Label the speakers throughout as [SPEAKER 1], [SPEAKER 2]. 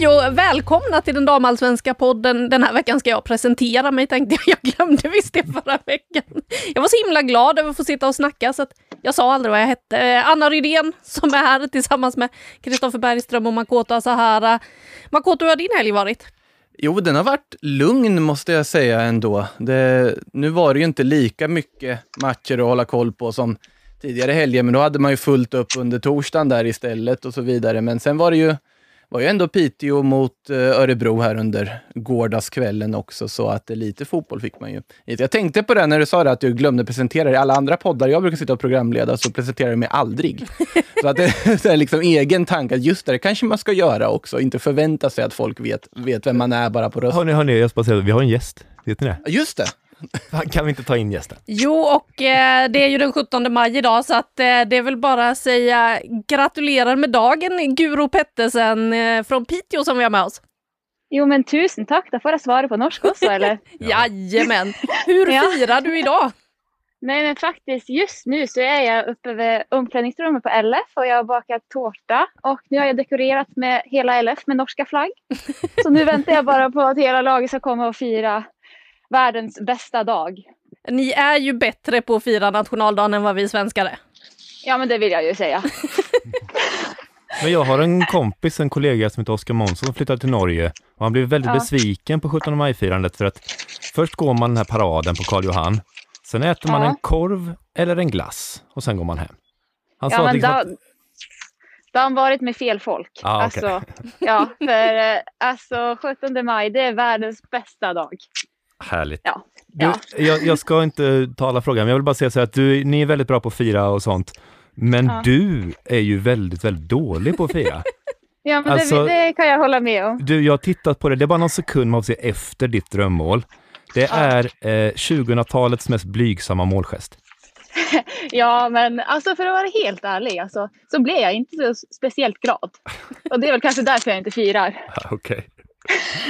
[SPEAKER 1] Hej och välkomna till den damallsvenska podden. Den här veckan ska jag presentera mig tänkte jag. Jag glömde visst det förra veckan. Jag var så himla glad över att få sitta och snacka så att jag sa aldrig vad jag hette. Eh, Anna Rydén som är här tillsammans med Kristoffer Bergström och Makoto Asahara. Makoto, hur har din helg varit?
[SPEAKER 2] Jo, den har varit lugn måste jag säga ändå. Det, nu var det ju inte lika mycket matcher att hålla koll på som tidigare helger, men då hade man ju fullt upp under torsdagen där istället och så vidare. Men sen var det ju var ju ändå Piteå mot eh, Örebro här under gårdagskvällen också, så att lite fotboll fick man ju. Jag tänkte på det när du sa det, att du glömde presentera dig. I alla andra poddar jag brukar sitta och programleda så presenterar jag mig aldrig. så att det är liksom egen tanke, att just det, det kanske man ska göra också, inte förvänta sig att folk vet, vet vem man är bara på rösten.
[SPEAKER 3] Hörni, hörni, jag ska bara säga, vi har en gäst. Vet ni det?
[SPEAKER 2] Just det!
[SPEAKER 3] Kan vi inte ta in gästen?
[SPEAKER 1] Jo, och eh, det är ju den 17 maj idag så att eh, det är väl bara att säga gratulerar med dagen Guro Pettersen eh, från Piteå som vi har med oss.
[SPEAKER 4] Jo men tusen tack, då får jag svara på norska också eller?
[SPEAKER 1] ja. Jajamän! Hur firar du idag?
[SPEAKER 4] Nej men faktiskt just nu så är jag uppe vid omklädningsrummet på LF och jag har bakat tårta och nu har jag dekorerat med hela LF med norska flagg. Så nu väntar jag bara på att hela laget ska komma och fira världens bästa dag.
[SPEAKER 1] Ni är ju bättre på att fira nationaldagen än vad vi svenskar är.
[SPEAKER 4] Ja, men det vill jag ju säga.
[SPEAKER 3] men jag har en kompis, en kollega som heter Oskar Månsson som flyttade till Norge och han blev väldigt ja. besviken på 17 maj-firandet för att först går man den här paraden på Karl Johan, sen äter man ja. en korv eller en glass och sen går man hem.
[SPEAKER 4] Han ja, sa liksom att... Då har han varit med fel folk.
[SPEAKER 3] Ah, okay.
[SPEAKER 4] alltså, ja, för eh, alltså 17 maj, det är världens bästa dag.
[SPEAKER 3] Härligt.
[SPEAKER 4] Ja.
[SPEAKER 3] Du, jag, jag, ska inte tala frågan, men jag vill bara säga så att du, ni är väldigt bra på att fira och sånt. Men ja. du är ju väldigt, väldigt dålig på att fira.
[SPEAKER 4] ja, men alltså, det, det, kan jag hålla med om.
[SPEAKER 3] Du, jag har tittat på det, det är bara någon sekund man får se efter ditt drömmål. Det är eh, 2000-talets mest blygsamma målgest.
[SPEAKER 4] ja, men alltså för att vara helt ärlig alltså, så blev jag inte så speciellt glad. Och det är väl kanske därför jag inte firar.
[SPEAKER 3] Okej. Okay.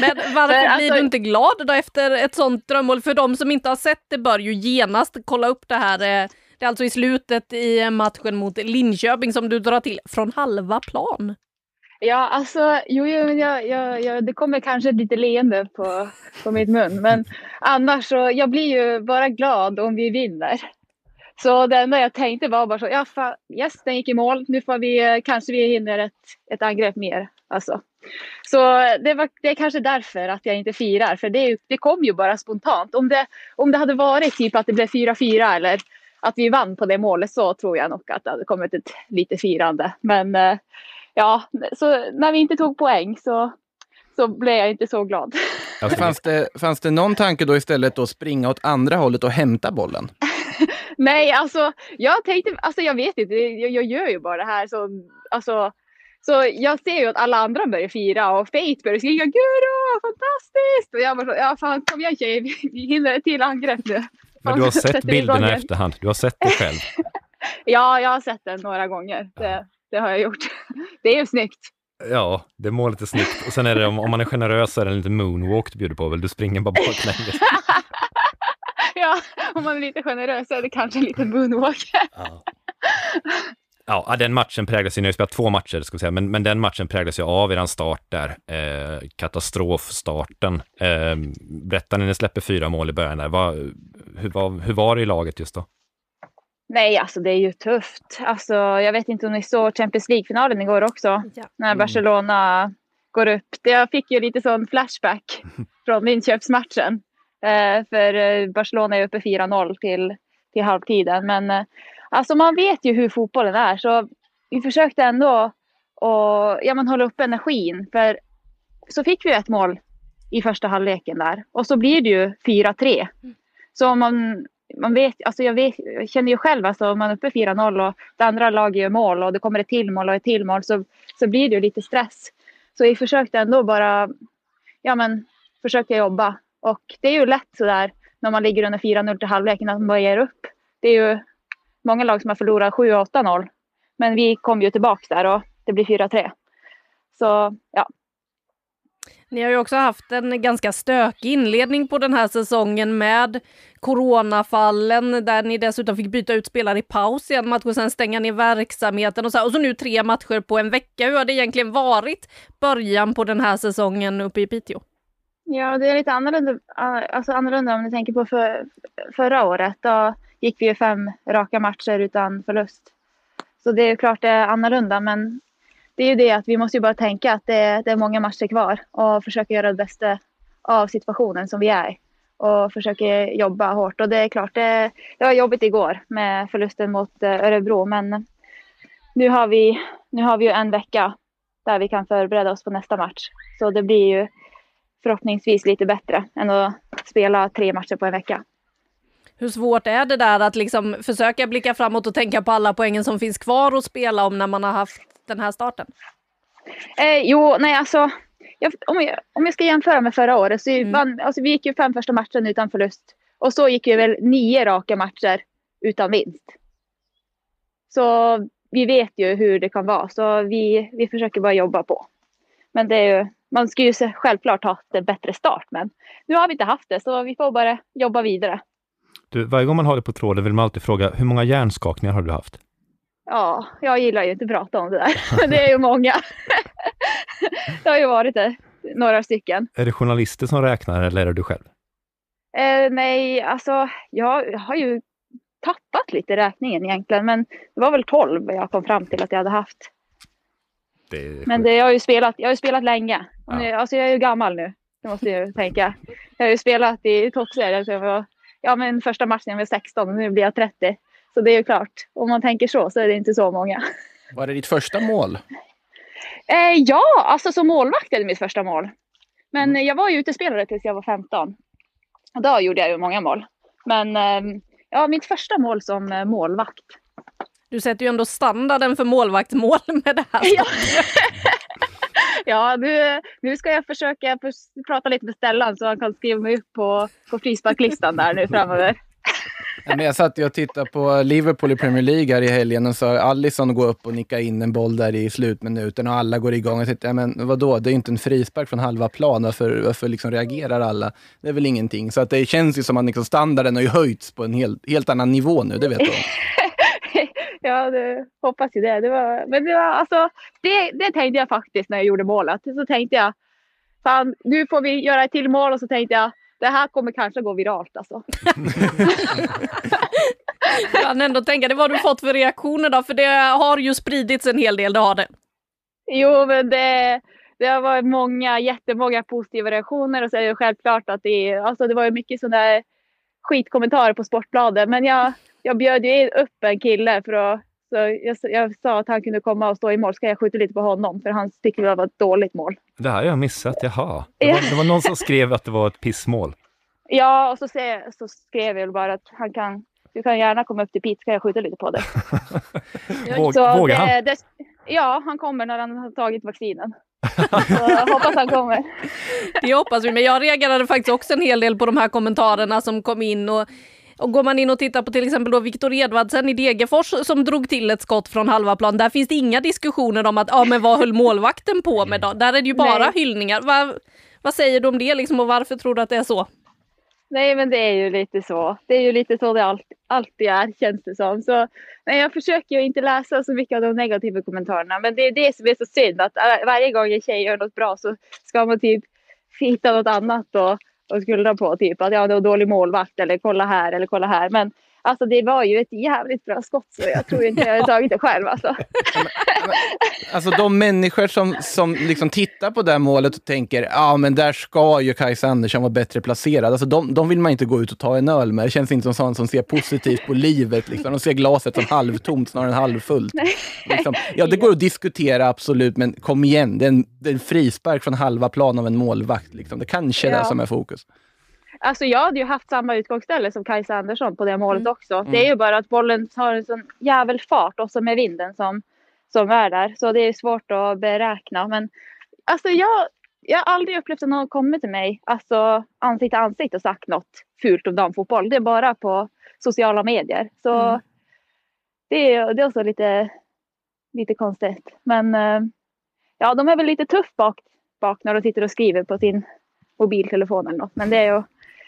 [SPEAKER 1] Men varför blir alltså, du inte glad då efter ett sånt drömmål? För de som inte har sett det bör ju genast kolla upp det här. Eh, det är alltså i slutet i matchen mot Linköping som du drar till från halva plan.
[SPEAKER 4] Ja, alltså, jo, jo jag, jag, jag, det kommer kanske lite leende på, på mitt mun, men annars så, jag blir ju bara glad om vi vinner. Så det enda jag tänkte var bara så, ja, fan, yes, den gick i mål, nu får vi, eh, kanske vi hinner ett, ett angrepp mer. Alltså. Så det, var, det är kanske därför att jag inte firar, för det, det kom ju bara spontant. Om det, om det hade varit typ att det blev 4-4 eller att vi vann på det målet så tror jag nog att det hade kommit ett lite firande. Men eh, ja, så när vi inte tog poäng så, så blev jag inte så glad.
[SPEAKER 2] Alltså, fanns, det, fanns det någon tanke då istället att springa åt andra hållet och hämta bollen?
[SPEAKER 4] Nej, alltså jag tänkte, alltså jag vet inte, jag, jag gör ju bara det här så, alltså så jag ser ju att alla andra börjar fira och Faith börjar skrika Guro, fantastiskt! Och jag bara ja fan kom igen tjejer, vi hinner ett till angrepp nu.
[SPEAKER 3] Men du har sett bilderna i efterhand, du har sett det själv?
[SPEAKER 4] ja, jag har sett den några gånger. Det, det har jag gjort. Det är ju snyggt.
[SPEAKER 3] Ja, det målet är snyggt. Och sen är det om, om man är generös så är det en liten moonwalk du bjuder på väl? Du springer bara baklänges.
[SPEAKER 4] ja, om man är lite generös så är det kanske en liten moonwalk.
[SPEAKER 3] ja. Ja, den matchen präglas ju, ni har spelat två matcher ska vi säga, men, men den matchen präglas ju av eran start där, eh, katastrofstarten. Eh, berätta när ni släpper fyra mål i början där, vad, hur, var, hur var det i laget just då?
[SPEAKER 4] Nej, alltså det är ju tufft. Alltså, jag vet inte om ni såg Champions League-finalen igår också, ja. när mm. Barcelona mm. går upp. Jag fick ju lite sån flashback från inköpsmatchen. Eh, för eh, Barcelona är uppe 4-0 till, till halvtiden, men eh, Alltså man vet ju hur fotbollen är så vi försökte ändå och, ja, man hålla upp energin. För så fick vi ett mål i första halvleken där och så blir det ju 4-3. Så man, man vet, alltså jag, vet, jag känner ju själv alltså om man är uppe 4-0 och det andra laget gör mål och det kommer ett till mål och ett till mål så, så blir det ju lite stress. Så vi försökte ändå bara, ja men försöka jobba och det är ju lätt sådär när man ligger under 4-0 till halvleken att man bara ger upp. Det är ju många lag som har förlorat 7-8-0. Men vi kom ju tillbaka där och det blir 4-3. Så ja.
[SPEAKER 1] Ni har ju också haft en ganska stökig inledning på den här säsongen med coronafallen där ni dessutom fick byta ut spelare i paus i en match och sen stänga ner verksamheten och så, och så nu tre matcher på en vecka. Hur har det egentligen varit början på den här säsongen uppe i Piteå?
[SPEAKER 4] Ja, det är lite annorlunda, alltså annorlunda om ni tänker på för, förra året. Då gick vi ju fem raka matcher utan förlust. Så det är klart det är annorlunda, men det är ju det att vi måste ju bara tänka att det, det är många matcher kvar och försöka göra det bästa av situationen som vi är och försöker jobba hårt. Och det är klart, det, det var jobbigt igår med förlusten mot eh, Örebro, men nu har vi, nu har vi ju en vecka där vi kan förbereda oss på nästa match. Så det blir ju förhoppningsvis lite bättre än att spela tre matcher på en vecka.
[SPEAKER 1] Hur svårt är det där att liksom försöka blicka framåt och tänka på alla poängen som finns kvar att spela om när man har haft den här starten?
[SPEAKER 4] Eh, jo, nej alltså. Jag, om, jag, om jag ska jämföra med förra året så mm. vann, alltså, vi gick ju fem första matchen utan förlust. Och så gick vi väl nio raka matcher utan vinst. Så vi vet ju hur det kan vara, så vi, vi försöker bara jobba på. Men det är ju, man ska ju självklart ha en bättre start, men nu har vi inte haft det, så vi får bara jobba vidare.
[SPEAKER 3] Du, varje gång man har det på tråden vill man alltid fråga, hur många hjärnskakningar har du haft?
[SPEAKER 4] Ja, jag gillar ju inte att prata om det där, men det är ju många. det har ju varit det, några stycken.
[SPEAKER 3] Är det journalister som räknar eller är det du själv?
[SPEAKER 4] Eh, nej, alltså jag har ju tappat lite räkningen egentligen, men det var väl 12 jag kom fram till att jag hade haft. Det men det, jag, har ju spelat, jag har ju spelat länge. Ja. Nu, alltså jag är ju gammal nu, det måste jag ju tänka. Jag har ju spelat i toppserien, så jag var, ja men första matchen jag var 16 och nu blir jag 30. Så det är ju klart, om man tänker så så är det inte så många.
[SPEAKER 2] Var det ditt första mål?
[SPEAKER 4] Eh, ja, alltså som målvakt är det mitt första mål. Men mm. jag var ju utespelare tills jag var 15. Och då gjorde jag ju många mål. Men eh, ja, mitt första mål som eh, målvakt.
[SPEAKER 1] Du sätter ju ändå standarden för målvaktsmål med det här.
[SPEAKER 4] Ja, ja nu, nu ska jag försöka prata lite med Stellan så han kan skriva mig upp på, på frisparklistan där nu framöver.
[SPEAKER 2] Men jag satt och tittade på Liverpool i Premier League här i helgen och så Allison går upp och nickar in en boll där i slutminuten och alla går igång. Jag tänkte, ja, men vadå, det är ju inte en frispark från halva plan. Varför, varför liksom reagerar alla? Det är väl ingenting. Så att det känns ju som att liksom standarden har höjts på en helt, helt annan nivå nu, det vet du.
[SPEAKER 4] ja, det, hoppas ju det. det var, men det, var, alltså, det, det tänkte jag faktiskt när jag gjorde målet. Så tänkte jag, fan, nu får vi göra ett till mål och så tänkte jag, det här kommer kanske gå viralt alltså.
[SPEAKER 1] jag kan ändå tänka det. Vad du fått för reaktioner då? För det har ju spridits en hel del, det har det.
[SPEAKER 4] Jo, men det, det har varit många, jättemånga positiva reaktioner och så är det självklart att det, alltså det var ju mycket sådana skitkommentarer på Sportbladet. Men jag, jag bjöd ju upp en kille för att så jag, jag, sa att han kunde komma och stå i mål, ska jag skjuta lite på honom, för han tyckte det var ett dåligt mål.
[SPEAKER 3] Det här har jag missat, jaha. Det var, det var någon som skrev att det var ett pissmål.
[SPEAKER 4] Ja, och så, se, så skrev jag bara att han kan, du kan gärna komma upp till Pete, ska jag skjuta lite på dig.
[SPEAKER 3] vågar han?
[SPEAKER 4] Det, ja, han kommer när han har tagit vaccinen. Så hoppas han kommer.
[SPEAKER 1] Det hoppas vi, men jag reagerade faktiskt också en hel del på de här kommentarerna som kom in och och går man in och tittar på till exempel då Viktor Edvardsen i Degerfors som drog till ett skott från halva plan, där finns det inga diskussioner om att ja, men vad höll målvakten på med då? Där är det ju bara Nej. hyllningar. Va, vad säger du om det liksom och varför tror du att det är så?
[SPEAKER 4] Nej, men det är ju lite så. Det är ju lite så det alltid, alltid är, känns det som. Så, men jag försöker ju inte läsa så mycket av de negativa kommentarerna. Men det är det som är så synd, att varje gång en tjej gör något bra så ska man typ hitta något annat och och skuldra på. Typ att ja, det var dålig målvakt eller kolla här eller kolla här. Men Alltså det var ju ett jävligt bra skott så jag tror inte jag hade tagit det själv alltså.
[SPEAKER 2] alltså de människor som, som liksom tittar på det här målet och tänker ja men där ska ju Kajsa Andersson vara bättre placerad. Alltså de, de vill man inte gå ut och ta en öl med. Det känns inte som sådana som ser positivt på livet. Liksom. De ser glaset som halvtomt snarare än halvfullt. Liksom, ja det går att diskutera absolut men kom igen, det är en, det är en frispark från halva plan av en målvakt. Liksom. Det kanske är ja. det som är fokus.
[SPEAKER 4] Alltså jag hade ju haft samma utgångsställe som Kajsa Andersson på det målet mm. också. Det är ju bara att bollen har en sån jävel fart och så med vinden som, som är där. Så det är svårt att beräkna. Men alltså jag, jag har aldrig upplevt att någon kommit till mig, alltså ansikte till ansikte och sagt något fult om damfotboll. Det är bara på sociala medier. Så mm. det, är, det är också lite, lite konstigt. Men eh, ja, de är väl lite tuff bak, vaknar och sitter och skriver på sin mobiltelefon eller något. Men det är ju...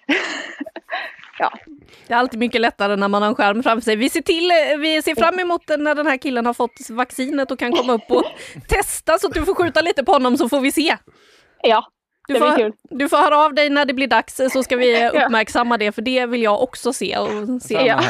[SPEAKER 1] ja. Det är alltid mycket lättare när man har en skärm framför sig. Vi ser, till, vi ser fram emot när den här killen har fått vaccinet och kan komma upp och testa så att du får skjuta lite på honom så får vi se.
[SPEAKER 4] Ja,
[SPEAKER 1] du får, du får höra av dig när det blir dags så ska vi uppmärksamma det för det vill jag också se och se ja.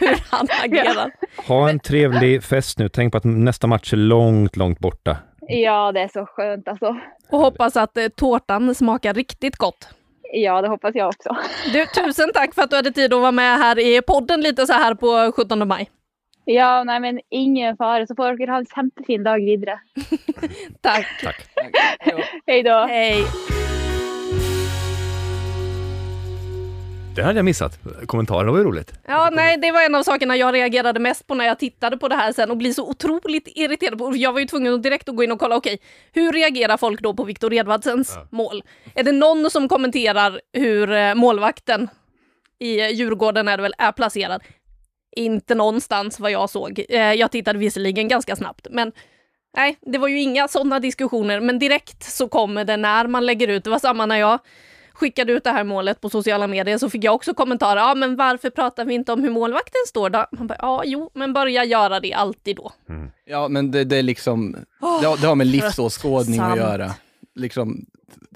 [SPEAKER 1] hur han agerar.
[SPEAKER 3] Ha en trevlig fest nu. Tänk på att nästa match är långt, långt borta.
[SPEAKER 4] Ja, det är så skönt alltså.
[SPEAKER 1] Och hoppas att eh, tårtan smakar riktigt gott.
[SPEAKER 4] Ja, det hoppas jag också.
[SPEAKER 1] Du, tusen tack för att du hade tid att vara med här i podden lite så här på 17 maj.
[SPEAKER 4] Ja, nej men ingen fara. Så får dere ha en jättefin dag vidare.
[SPEAKER 1] tack.
[SPEAKER 3] tack.
[SPEAKER 4] Hej då.
[SPEAKER 1] Hej.
[SPEAKER 3] Det hade jag missat. Kommentarerna var ju roligt.
[SPEAKER 1] Ja, nej, det var en av sakerna jag reagerade mest på när jag tittade på det här sen och blir så otroligt irriterad. På, jag var ju tvungen att direkt gå in och kolla, okej, okay, hur reagerar folk då på Viktor Edvardsens ja. mål? Är det någon som kommenterar hur eh, målvakten i Djurgården är det väl, är placerad? Inte någonstans vad jag såg. Eh, jag tittade visserligen ganska snabbt, men nej, det var ju inga sådana diskussioner. Men direkt så kommer det när man lägger ut. Det var samma när jag skickade ut det här målet på sociala medier så fick jag också kommentarer. Ja, men varför pratar vi inte om hur målvakten står då? Man bara, ja, jo, men börja göra det alltid då.
[SPEAKER 2] Mm. Ja, men det, det är liksom, det, det har med livsåskådning att göra. Liksom,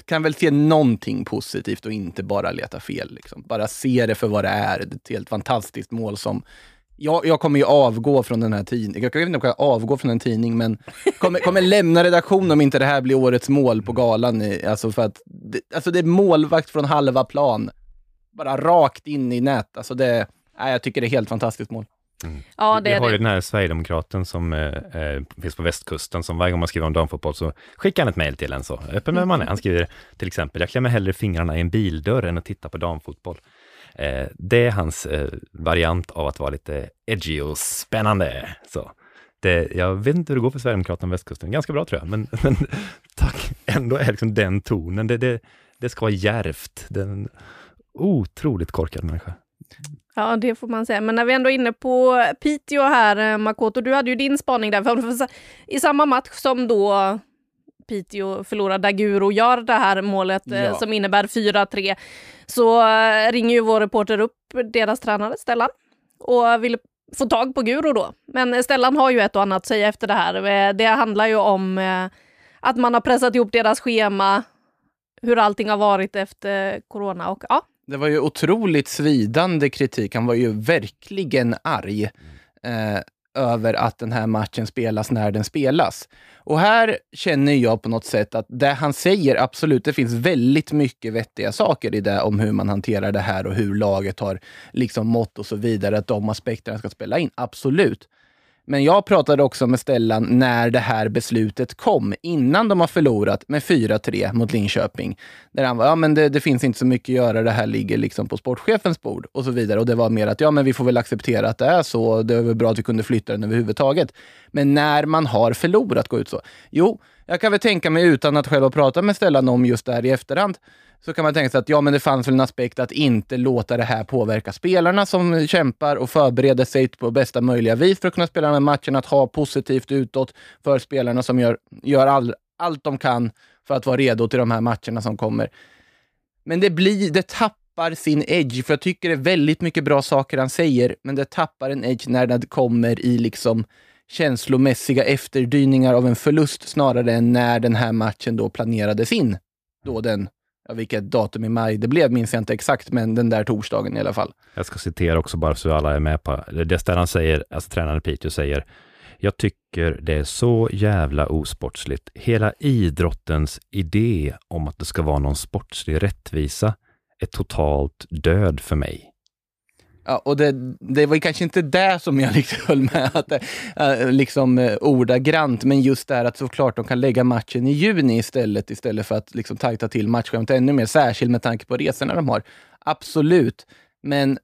[SPEAKER 2] kan väl se någonting positivt och inte bara leta fel. Liksom. Bara se det för vad det är. Ett helt fantastiskt mål som jag, jag kommer ju avgå från den här tidningen. Jag vet inte om jag kan avgå från en tidning, men kommer, kommer lämna redaktionen om inte det här blir årets mål på galan. Alltså för att, det, alltså det är målvakt från halva plan. Bara rakt in i nät. Alltså det, nej, jag tycker det är helt fantastiskt mål.
[SPEAKER 3] Mm. Ja, det Vi har ju den här Sverigedemokraten som eh, eh, finns på västkusten, som varje gång man skriver om damfotboll så skickar han ett mejl till en så öppen med man är. Han skriver till exempel, jag klämmer hellre fingrarna i en bildörr än att titta på damfotboll. Eh, det är hans eh, variant av att vara lite edgy och spännande. Så det, jag vet inte hur det går för Sverigedemokraterna på västkusten. Ganska bra tror jag, men, men tack, ändå är liksom den tonen. Det, det, det ska vara järvt. Den otroligt korkad människa.
[SPEAKER 1] Ja, det får man säga. Men när vi ändå är inne på Piteå här, eh, Makoto, du hade ju din spaning där. För I samma match som då Piteå förlorar Daguro gör det här målet eh, ja. som innebär 4-3 så eh, ringer ju vår reporter upp deras tränare Stellan och vill få tag på Guro då. Men Stellan har ju ett och annat att säga efter det här. Eh, det handlar ju om att man har pressat ihop deras schema, hur allting har varit efter corona och ja.
[SPEAKER 2] Det var ju otroligt svidande kritik. Han var ju verkligen arg. Eh, över att den här matchen spelas när den spelas. Och här känner jag på något sätt att det han säger, absolut, det finns väldigt mycket vettiga saker i det om hur man hanterar det här och hur laget har liksom mått och så vidare, att de aspekterna ska spela in. Absolut. Men jag pratade också med Stellan när det här beslutet kom, innan de har förlorat med 4-3 mot Linköping. Där han var, ja men det, det, finns inte så mycket att göra, det här ligger liksom på sportchefens bord och så vidare. Och det var mer att, ja men vi får väl acceptera att det är så, det är väl bra att vi kunde flytta den överhuvudtaget. Men när man har förlorat, gå ut så. Jo, jag kan väl tänka mig utan att själv ha pratat med Stellan om just det här i efterhand, så kan man tänka sig att ja, men det fanns väl en aspekt att inte låta det här påverka spelarna som kämpar och förbereder sig på bästa möjliga vis för att kunna spela den här matchen, att ha positivt utåt för spelarna som gör, gör all, allt de kan för att vara redo till de här matcherna som kommer. Men det blir, det tappar sin edge, för jag tycker det är väldigt mycket bra saker han säger, men det tappar en edge när det kommer i liksom känslomässiga efterdyningar av en förlust snarare än när den här matchen då planerades in. Då den Ja, vilket datum i maj det blev minns jag inte exakt, men den där torsdagen i alla fall.
[SPEAKER 3] Jag ska citera också bara så alla är med på det. Stellan säger, alltså tränaren Piteå säger, jag tycker det är så jävla osportsligt. Hela idrottens idé om att det ska vara någon sportslig rättvisa är totalt död för mig.
[SPEAKER 2] Ja, och det, det var kanske inte det som jag liksom höll med, att äh, liksom äh, ordagrant, men just det här att såklart de kan lägga matchen i juni istället, istället för att liksom tajta till matchschemat ännu mer, särskilt med tanke på resorna de har. Absolut, men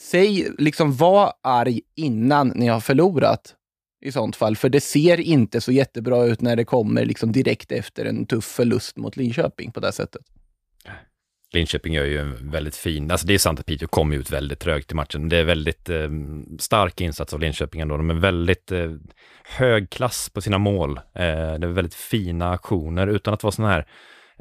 [SPEAKER 2] säg, liksom var arg innan ni har förlorat i sånt fall, för det ser inte så jättebra ut när det kommer liksom direkt efter en tuff förlust mot Linköping på det sättet.
[SPEAKER 3] Linköping gör ju en väldigt fin, alltså det är sant att Piteå kom ut väldigt trögt i matchen. Det är väldigt eh, stark insats av Linköping ändå. De är väldigt eh, hög klass på sina mål. Eh, det är väldigt fina aktioner utan att vara sådana här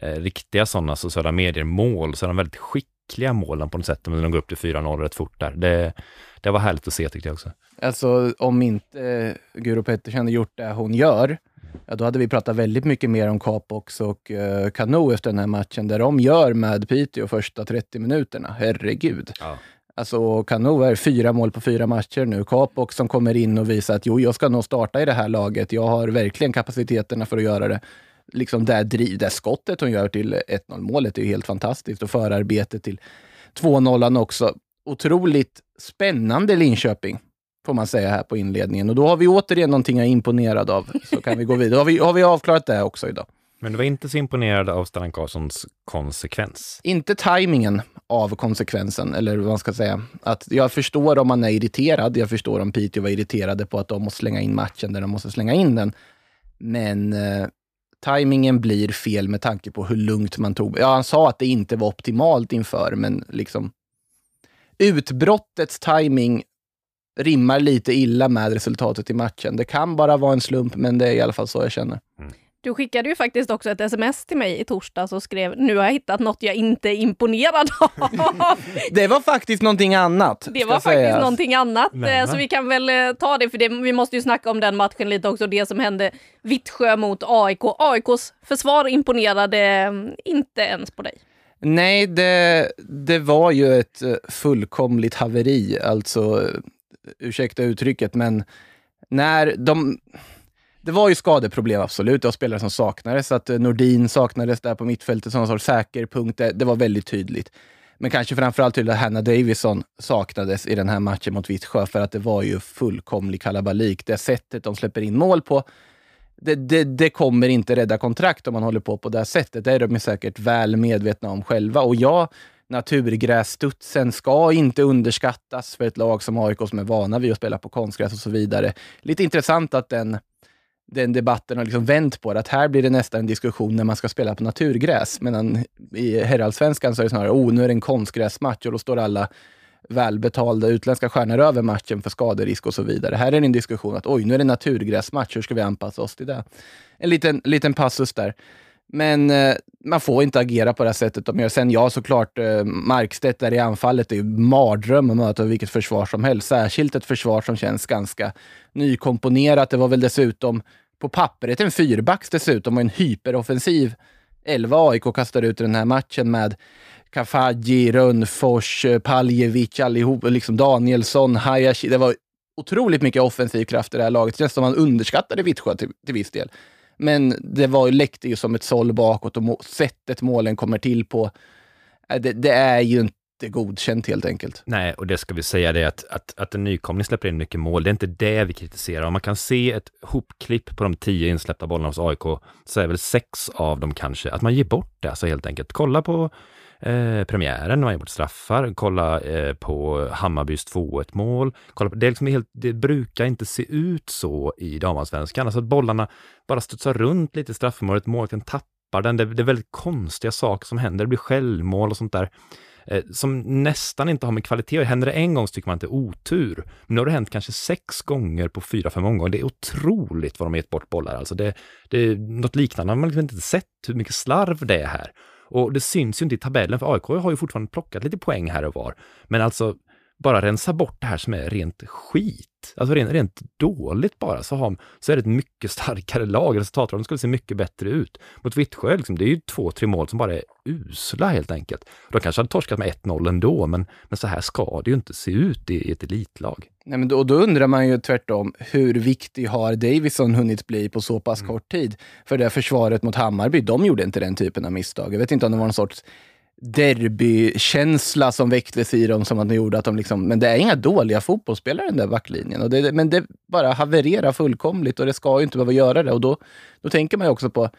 [SPEAKER 3] eh, riktiga sådana sociala medier-mål, så är de väldigt skickliga målen på något sätt, men de går upp till 4-0 rätt fort där. Det, det var härligt att se tyckte jag också.
[SPEAKER 2] Alltså om inte eh, Guro Pettersson hade gjort det hon gör, ja, då hade vi pratat väldigt mycket mer om Capox och uh, Kano efter den här matchen, där de gör med Piteå första 30 minuterna. Herregud. Ja. Alltså Kano är fyra mål på fyra matcher nu. Capox som kommer in och visar att jo, jag ska nog starta i det här laget. Jag har verkligen kapaciteterna för att göra det. Liksom det, driv, det skottet hon gör till 1-0 målet är ju helt fantastiskt och förarbetet till 2-0 också. Otroligt spännande Linköping får man säga här på inledningen. Och då har vi återigen någonting jag är imponerad av. Så kan vi gå vidare. Då har vi, har vi avklarat det också idag.
[SPEAKER 3] Men du var inte så imponerad av Stellan Karlssons konsekvens?
[SPEAKER 2] Inte tajmingen av konsekvensen, eller vad man ska säga. Att jag förstår om man är irriterad. Jag förstår om Piteå var irriterade på att de måste slänga in matchen där de måste slänga in den. Men eh, tajmingen blir fel med tanke på hur lugnt man tog. Ja, han sa att det inte var optimalt inför, men liksom utbrottets timing rimmar lite illa med resultatet i matchen. Det kan bara vara en slump, men det är i alla fall så jag känner. Mm.
[SPEAKER 1] Du skickade ju faktiskt också ett sms till mig i torsdags och skrev nu har jag hittat något jag inte är imponerad av.
[SPEAKER 2] det var faktiskt någonting annat.
[SPEAKER 1] Det var faktiskt sägas. någonting annat, eh, så vi kan väl eh, ta det för det, vi måste ju snacka om den matchen lite också, det som hände Vittsjö mot AIK. AIKs försvar imponerade mm, inte ens på dig.
[SPEAKER 2] Nej, det, det var ju ett eh, fullkomligt haveri. Alltså, ursäkta uttrycket, men när de... Det var ju skadeproblem, absolut. Det var spelare som saknades. Att eh, Nordin saknades där på mittfältet som en sorts säkerpunkt. Det, det var väldigt tydligt. Men kanske framförallt tydligt att Hanna Davison saknades i den här matchen mot Vittsjö, för att det var ju fullkomlig kalabalik. Det sättet de släpper in mål på, det, det, det, kommer inte rädda kontrakt om man håller på på det här sättet. Det är de säkert väl medvetna om själva. Och jag naturgrässtudsen ska inte underskattas för ett lag som AIK som är vana vid att spela på konstgräs och så vidare. Lite intressant att den, den debatten har liksom vänt på det. Att här blir det nästan en diskussion när man ska spela på naturgräs. Medan i herrallsvenskan så är det snarare, oh, nu är det en konstgräsmatch och då står alla välbetalda utländska stjärnor över matchen för skaderisk och så vidare. Här är det en diskussion att oj, nu är det naturgräsmatch, hur ska vi anpassa oss till det? En liten, liten passus där. Men eh, man får inte agera på det här sättet de gör. Sen ja, såklart, eh, Markstedt där i anfallet är ju mardröm att möta vilket försvar som helst. Särskilt ett försvar som känns ganska nykomponerat. Det var väl dessutom på pappret en fyrbacks dessutom och en hyperoffensiv 11 AIK kastar ut i den här matchen med Kafaji, Rönnfors, eh, Paljevic, allihop, liksom Danielsson, Hayashi. Det var otroligt mycket offensiv kraft i det här laget. Det känns som man underskattade Vittsjö till, till viss del. Men det var, läckte ju som ett såll bakåt och sättet målen kommer till på, eh, det, det, är ju inte godkänt helt enkelt.
[SPEAKER 3] Nej, och det ska vi säga det att, att, att en nykomling släpper in mycket mål, det är inte det vi kritiserar. Om man kan se ett hopklipp på de tio insläppta bollarna hos AIK, så är väl sex av dem kanske att man ger bort det, alltså helt enkelt. Kolla på eh, premiären, man gjort bort straffar, kolla eh, på Hammarbys 2-1 mål. Kolla på, det, är liksom helt, det brukar inte se ut så i damallsvenskan, alltså att bollarna bara studsar runt lite i straffområdet, målvakten tappar den. Det, det, är väldigt konstiga saker som händer, det blir självmål och sånt där eh, som nästan inte har med kvalitet Händer det en gång så tycker man att det är otur. Men nu har det hänt kanske sex gånger på fyra, fem omgångar. Det är otroligt vad de har gett bort bollar. Alltså det, det är något liknande har man liksom inte sett hur mycket slarv det är här. Och det syns ju inte i tabellen, för AIK har ju fortfarande plockat lite poäng här och var. Men alltså, bara rensa bort det här som är rent skit, alltså rent, rent dåligt bara, så, har, så är det ett mycket starkare lag. Resultatraden skulle se mycket bättre ut. Mot Vittsjö, liksom, det är ju två, tre mål som bara är usla helt enkelt. De kanske hade torskat med 1-0 ändå, men, men så här ska det ju inte se ut i, i ett elitlag.
[SPEAKER 2] Nej, men då, då, undrar man ju tvärtom, hur viktig har Davison hunnit bli på så pass mm. kort tid? För det försvaret mot Hammarby, de gjorde inte den typen av misstag. Jag vet inte om det var någon sorts derbykänsla som väcktes i dem som att de gjorde att de liksom, men det är inga dåliga fotbollsspelare den där backlinjen. Och det, men det bara havererar fullkomligt och det ska ju inte behöva göra det. Och då, då tänker man ju också på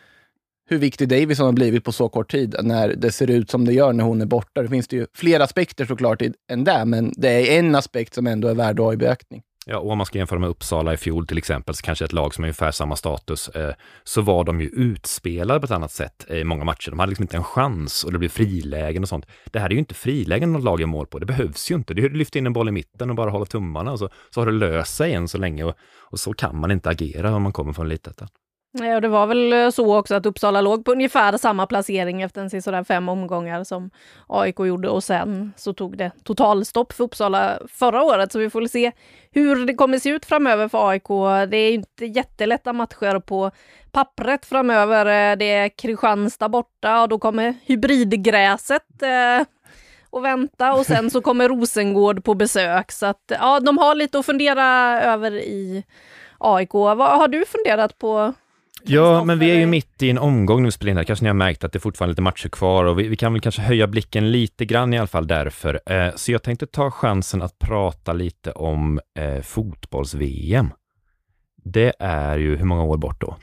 [SPEAKER 2] hur viktig Davison har blivit på så kort tid när det ser ut som det gör när hon är borta. Det finns det ju fler aspekter såklart än det, men det är en aspekt som ändå är värd att ha i beaktning.
[SPEAKER 3] Ja, och om man ska jämföra med Uppsala i fjol till exempel, så kanske ett lag som har ungefär samma status, eh, så var de ju utspelade på ett annat sätt eh, i många matcher. De hade liksom inte en chans och det blev frilägen och sånt. Det här är ju inte frilägen något lag gör mål på, det behövs ju inte. Det är att lyfta in en boll i mitten och bara hålla tummarna och så, så har det löst sig än så länge och, och så kan man inte agera om man kommer från litet.
[SPEAKER 1] Ja, och det var väl eh, så också att Uppsala låg på ungefär samma placering efter en sådär fem omgångar som AIK gjorde och sen så tog det totalstopp för Uppsala förra året. Så vi får väl se hur det kommer se ut framöver för AIK. Det är inte jättelätta matcher på pappret framöver. Eh, det är Kristianstad borta och då kommer hybridgräset eh, och vänta och sen så kommer Rosengård på besök. Så att ja, de har lite att fundera över i AIK. Vad har du funderat på
[SPEAKER 3] Ja, men vi är ju mitt i en omgång nu spelar in här. Kanske ni har märkt att det är fortfarande lite matcher kvar och vi, vi, kan väl kanske höja blicken lite grann i alla fall därför. Eh, så jag tänkte ta chansen att prata lite om eh, fotbolls-VM. Det är ju hur många år bort då?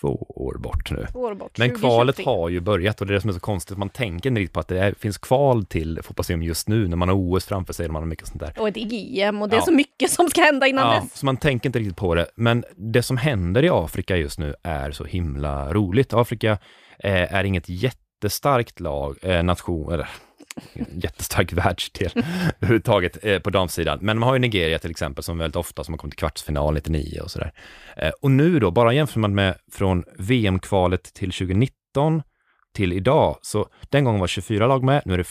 [SPEAKER 3] Två år bort nu.
[SPEAKER 1] År bort,
[SPEAKER 3] Men kvalet har ju börjat och det är det som är så konstigt, man tänker inte riktigt på att det är, finns kval till fotbolls just nu när man har OS framför sig och man har mycket sånt där.
[SPEAKER 1] Och ett EM och det är så mycket som ska hända innan
[SPEAKER 3] ja,
[SPEAKER 1] dess.
[SPEAKER 3] Så man tänker inte riktigt på det. Men det som händer i Afrika just nu är så himla roligt. Afrika eh, är inget jättestarkt lag, eh, nation, eller jättestark världsdel överhuvudtaget eh, på damsidan. Men man har ju Nigeria till exempel som väldigt ofta som har kommit till kvartsfinal 99 och sådär. Eh, och nu då, bara jämför man med från VM-kvalet till 2019 till idag, så den gången var 24 lag med, nu är det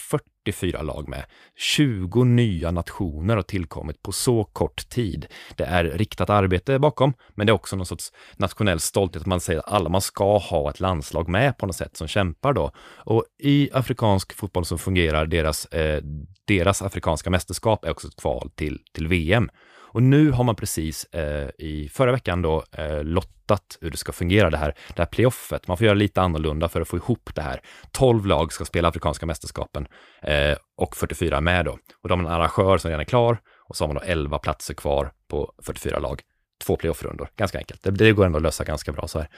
[SPEAKER 3] 44 lag med. 20 nya nationer har tillkommit på så kort tid. Det är riktat arbete bakom, men det är också någon sorts nationell stolthet att man säger att alla man ska ha ett landslag med på något sätt som kämpar då. Och i afrikansk fotboll så fungerar deras, eh, deras afrikanska mästerskap är också ett kval till, till VM. Och nu har man precis eh, i förra veckan då eh, lottat hur det ska fungera det här, det här playoffet. Man får göra lite annorlunda för att få ihop det här. 12 lag ska spela Afrikanska mästerskapen eh, och 44 med då. Och de har en arrangör som redan är klar och så har man då 11 platser kvar på 44 lag. Två playoffrundor, ganska enkelt. Det, det går ändå att lösa ganska bra så här.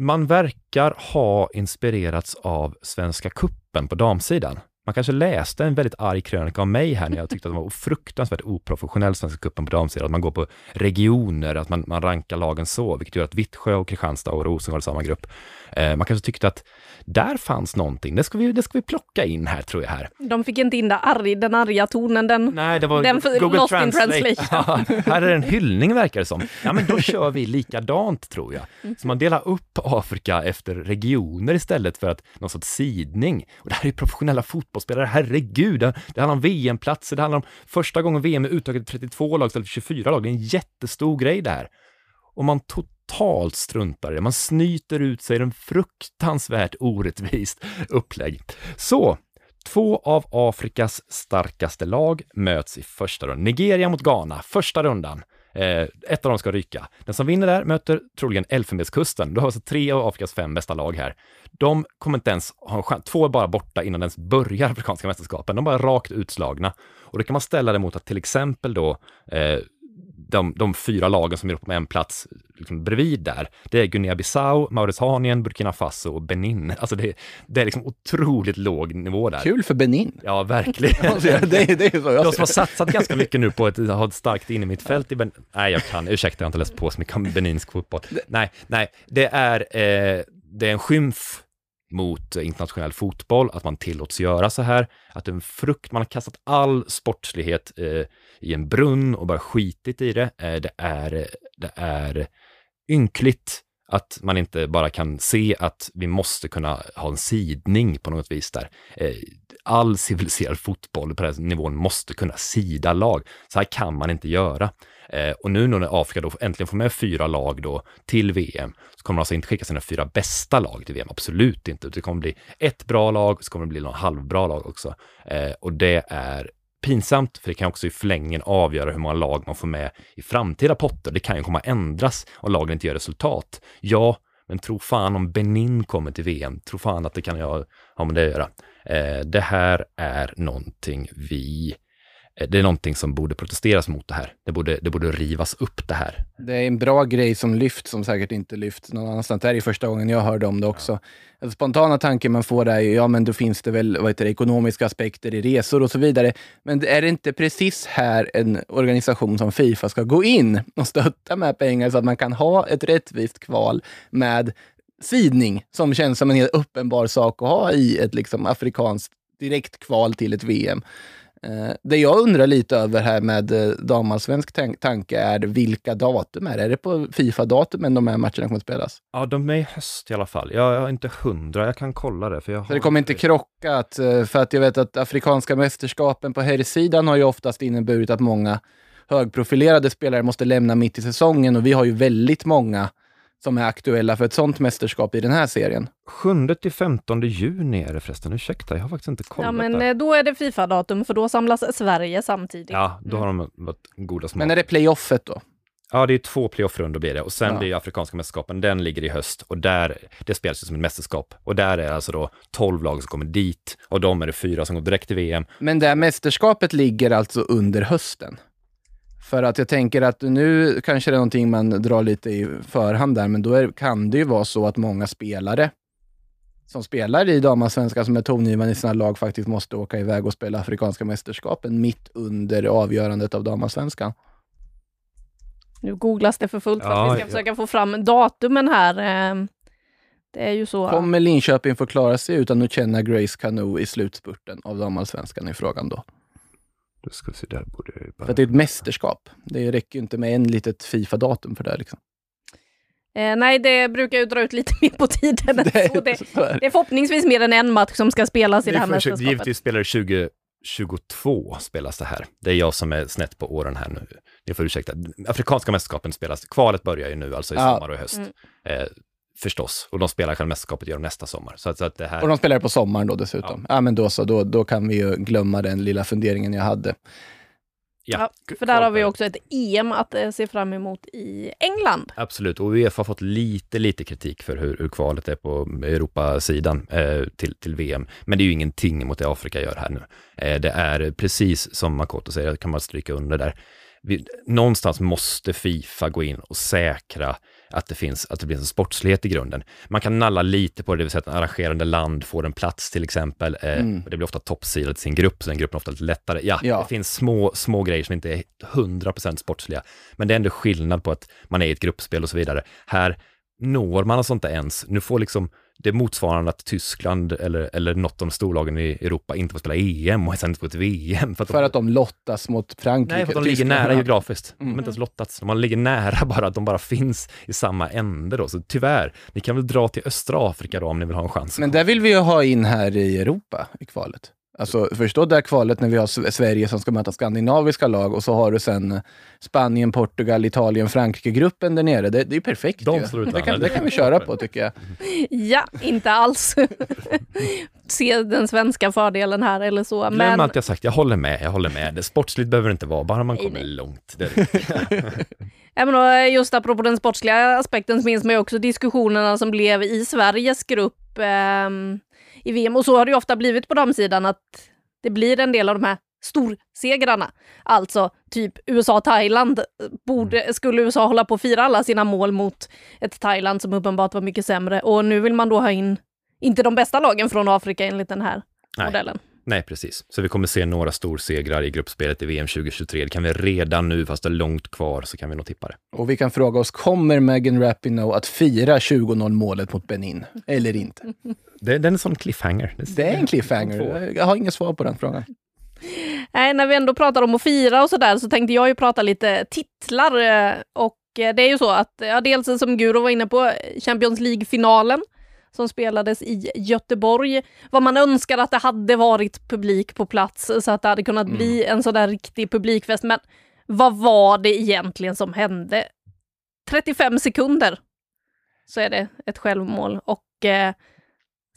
[SPEAKER 3] Man verkar ha inspirerats av Svenska kuppen på damsidan. Man kanske läste en väldigt arg krönika av mig här när jag tyckte att det var fruktansvärt oprofessionell Svenska cupen på damsidan. Att man går på regioner, att man, man rankar lagen så, vilket gör att Vittsjö och Kristianstad och Rosengård är samma grupp. Eh, man kanske tyckte att där fanns någonting. Det ska, vi, det ska vi plocka in här, tror jag. här.
[SPEAKER 1] De fick inte in arg, den arga tonen. Den,
[SPEAKER 3] Nej, det var
[SPEAKER 1] den
[SPEAKER 3] Google Lost Translate. Ja, här är en hyllning, verkar det som. Ja, men då kör vi likadant, tror jag. Mm. Så man delar upp Afrika efter regioner istället för att någon sorts sidning. Och det här är professionella fotbollsspelare, herregud. Det, handlar om VM-platser, det handlar om första gången VM är utökat till 32 lag istället för 24 lag. Det är en jättestor grej det här. Och man totalt struntar i det. Man snyter ut sig en fruktansvärt orättvist upplägg. Så, Två av Afrikas starkaste lag möts i första rundan. Nigeria mot Ghana, första rundan. Eh, ett av dem ska ryka. Den som vinner där möter troligen Elfenbenskusten. Du har alltså tre av Afrikas fem bästa lag här. De kommer inte ens ha en chans. Två är bara borta innan ens börjar Afrikanska mästerskapen. De är bara rakt utslagna. Och då kan man ställa det mot att till exempel då eh, de, de fyra lagen som är uppe med en plats liksom bredvid där, det är Guinea-Bissau, Mauritanien, Burkina Faso och Benin. Alltså det, det är liksom otroligt låg nivå där.
[SPEAKER 2] Kul för Benin.
[SPEAKER 3] Ja, verkligen.
[SPEAKER 2] alltså, det, det är så
[SPEAKER 3] jag De som har satsat ganska mycket nu på att ha ett starkt in i mitt fält i Benin. Nej, jag kan, ursäkta, jag har inte läst på så mycket om beninsk fotboll. Nej, nej, det är, eh, det är en skymf mot internationell fotboll, att man tillåts göra så här, att en frukt, man har kastat all sportslighet eh, i en brunn och bara skitit i det. Eh, det, är, det är ynkligt att man inte bara kan se att vi måste kunna ha en sidning på något vis där. Eh, all civiliserad fotboll på den här nivån måste kunna sida lag. Så här kan man inte göra. Eh, och nu när Afrika då äntligen får med fyra lag då till VM, så kommer de alltså inte skicka sina fyra bästa lag till VM, absolut inte. Det kommer bli ett bra lag, så kommer det bli några halvbra lag också. Eh, och det är pinsamt, för det kan också i förlängningen avgöra hur många lag man får med i framtida potter. Det kan ju komma att ändras om lagen inte gör resultat. Ja, men tro fan om Benin kommer till VM, tro fan att det kan jag ha med det att göra. Eh, det här är någonting vi Eh, det är någonting som borde protesteras mot det här. Det borde, det borde rivas upp det här.
[SPEAKER 2] Det är en bra grej som lyfts, som säkert inte lyfts någon annanstans. Det här är första gången jag hörde om det också. Ja. Spontana tanken man får är ju, ja men då finns det väl vad heter det, ekonomiska aspekter i resor och så vidare. Men är det inte precis här en organisation som Fifa ska gå in och stötta med pengar så att man kan ha ett rättvist kval med sidning som känns som en helt uppenbar sak att ha i ett liksom afrikanskt direkt kval till ett VM. Eh, det jag undrar lite över här med eh, damallsvensk tank tanke är vilka datum är det? Är det på Fifa-datumen de här matcherna kommer att spelas?
[SPEAKER 3] Ja, de är i höst i alla fall. Jag är inte hundra, jag kan kolla det. För jag
[SPEAKER 2] så det kommer inte krocka? Att, eh, för att jag vet att afrikanska mästerskapen på herrsidan har ju oftast inneburit att många högprofilerade spelare måste lämna mitt i säsongen och vi har ju väldigt många som är aktuella för ett sånt mästerskap i den här serien.
[SPEAKER 3] 7 till 15 juni är det förresten. Ursäkta, jag har faktiskt inte kollat.
[SPEAKER 1] Ja, men
[SPEAKER 3] där.
[SPEAKER 1] Eh, då är det Fifa-datum för då samlas Sverige samtidigt.
[SPEAKER 3] Ja, då har de varit goda smak.
[SPEAKER 2] Men är det playoffet då?
[SPEAKER 3] Ja, det är två playoff-rundor blir det och sen ja. blir Afrikanska mästerskapen, den ligger i höst och där, det spelas ju som ett mästerskap och där är alltså då 12 lag som kommer dit och de är det fyra som går direkt till VM.
[SPEAKER 2] Men det här mästerskapet ligger alltså under hösten? För att jag tänker att nu kanske det är någonting man drar lite i förhand där, men då är, kan det ju vara så att många spelare som spelar i damallsvenskan som är tongivande i sina lag faktiskt måste åka iväg och spela Afrikanska mästerskapen mitt under avgörandet av damallsvenskan.
[SPEAKER 1] Nu googlas det för fullt för att vi ska ja. försöka få fram datumen här. Ehm, det är ju så.
[SPEAKER 2] Kommer Linköping få klara sig utan att känna Grace Canoe i slutspurten av damallsvenskan i frågan då?
[SPEAKER 3] Ska se, där borde jag
[SPEAKER 2] bara... För det är ett mästerskap. Det räcker ju inte med en litet Fifa-datum för det. Liksom.
[SPEAKER 1] Eh, nej, det brukar ju dra ut lite mer på tiden. det, är, det, det är förhoppningsvis mer än en match som ska spelas i det här mästerskapet.
[SPEAKER 3] Givetvis spelar det 2022 spelas det här. Det är jag som är snett på åren här nu. Ni får ursäkta. Afrikanska mästerskapen spelas, kvalet börjar ju nu, alltså i sommar och höst. Mm. Eh, förstås. Och de spelar själva mästerskapet gör de nästa sommar. Så att, så att det här...
[SPEAKER 2] Och de spelar på sommaren då dessutom. Ja. ja, men då så, då, då kan vi ju glömma den lilla funderingen jag hade.
[SPEAKER 1] Ja, ja, för där har vi också ett EM att eh, se fram emot i England.
[SPEAKER 3] Absolut, och Uefa har fått lite, lite kritik för hur, hur kvalet är på Europasidan eh, till, till VM. Men det är ju ingenting mot det Afrika gör här nu. Eh, det är precis som Makoto säger, kan man stryka under där. Vi, någonstans måste Fifa gå in och säkra att det finns, att det finns en sportslighet i grunden. Man kan nalla lite på det, det vill säga att en arrangerande land får en plats till exempel. Eh, mm. det blir ofta toppsidat i sin grupp, så den gruppen är ofta lite lättare. Ja, ja, det finns små, små grejer som inte är 100% sportsliga, men det är ändå skillnad på att man är i ett gruppspel och så vidare. Här når man alltså inte ens, nu får liksom det är motsvarande att Tyskland eller, eller något av storlagen i Europa inte får spela EM och sen inte får ett VM.
[SPEAKER 2] För att, för de, att de lottas mot Frankrike?
[SPEAKER 3] Nej, för att de ligger nära geografiskt. Mm. De har inte ens lottats. De ligger nära bara, att de bara finns i samma ände då. Så tyvärr, ni kan väl dra till östra Afrika då om ni vill ha en chans.
[SPEAKER 2] Men där vill vi ju ha in här i Europa i kvalet. Alltså förstå det här kvalet när vi har Sverige som ska möta skandinaviska lag och så har du sen Spanien, Portugal, Italien, Frankrike-gruppen där nere. Det, det är perfekt
[SPEAKER 3] De
[SPEAKER 2] ju. Det kan, det kan vi köra på tycker jag.
[SPEAKER 1] Ja, inte alls. Se den svenska fördelen här eller så.
[SPEAKER 3] Glöm men... allt jag sagt, jag håller med. Jag håller med. Det sportsligt behöver det inte vara, bara man kommer nej. långt.
[SPEAKER 1] ja, men då, just apropå den sportsliga aspekten så minns man ju också diskussionerna som blev i Sveriges grupp. Eh, i VM. Och så har det ofta blivit på damsidan att det blir en del av de här storsegrarna. Alltså typ USA-Thailand. Borde, mm. skulle USA hålla på att fira alla sina mål mot ett Thailand som uppenbart var mycket sämre. Och nu vill man då ha in, inte de bästa lagen från Afrika enligt den här
[SPEAKER 3] Nej.
[SPEAKER 1] modellen.
[SPEAKER 3] Nej, precis. Så vi kommer se några storsegrar i gruppspelet i VM 2023. Det kan vi redan nu, fast det är långt kvar, så kan vi nog tippa det.
[SPEAKER 2] Och vi kan fråga oss, kommer Megan Rapinoe att fira 20-0 målet mot Benin? Eller inte?
[SPEAKER 3] Det, det är en sån cliffhanger.
[SPEAKER 2] Det, är en cliffhanger. Jag har inget svar på den frågan.
[SPEAKER 1] Nej, när vi ändå pratar om att fira och sådär så tänkte jag ju prata lite titlar. Och det är ju så att, ja, dels som Guro var inne på, Champions League-finalen som spelades i Göteborg. Vad man önskar att det hade varit publik på plats så att det hade kunnat mm. bli en sån där riktig publikfest. Men vad var det egentligen som hände? 35 sekunder så är det ett självmål och eh,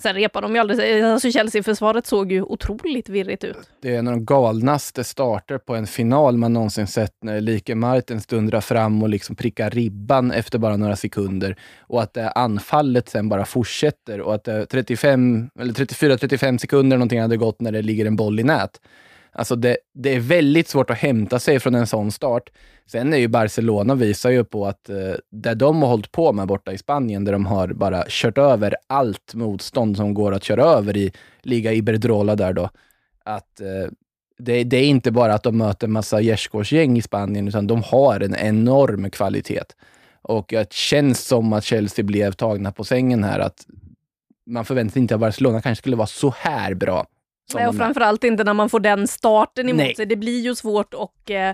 [SPEAKER 1] Sen repar de ju aldrig. Alltså Chelsea-försvaret såg ju otroligt virrigt ut.
[SPEAKER 2] Det är en av de galnaste starter på en final man någonsin sett när Like Martens dundrar fram och liksom prickar ribban efter bara några sekunder. Och att det anfallet sen bara fortsätter och att 35 eller 34-35 sekunder någonting hade gått när det ligger en boll i nät. Alltså det, det är väldigt svårt att hämta sig från en sån start. Sen är ju Barcelona visar ju på att eh, det de har hållit på med borta i Spanien, där de har bara kört över allt motstånd som går att köra över i Liga Iberdrola där då, att eh, det, det, är inte bara att de möter massa gärdsgårdsgäng i Spanien, utan de har en enorm kvalitet. Och det känns som att Chelsea blev tagna på sängen här, att man förväntade sig inte att Barcelona kanske skulle vara så här bra.
[SPEAKER 1] Nej, och framförallt inte när man får den starten emot Nej. sig. Det blir ju svårt att eh,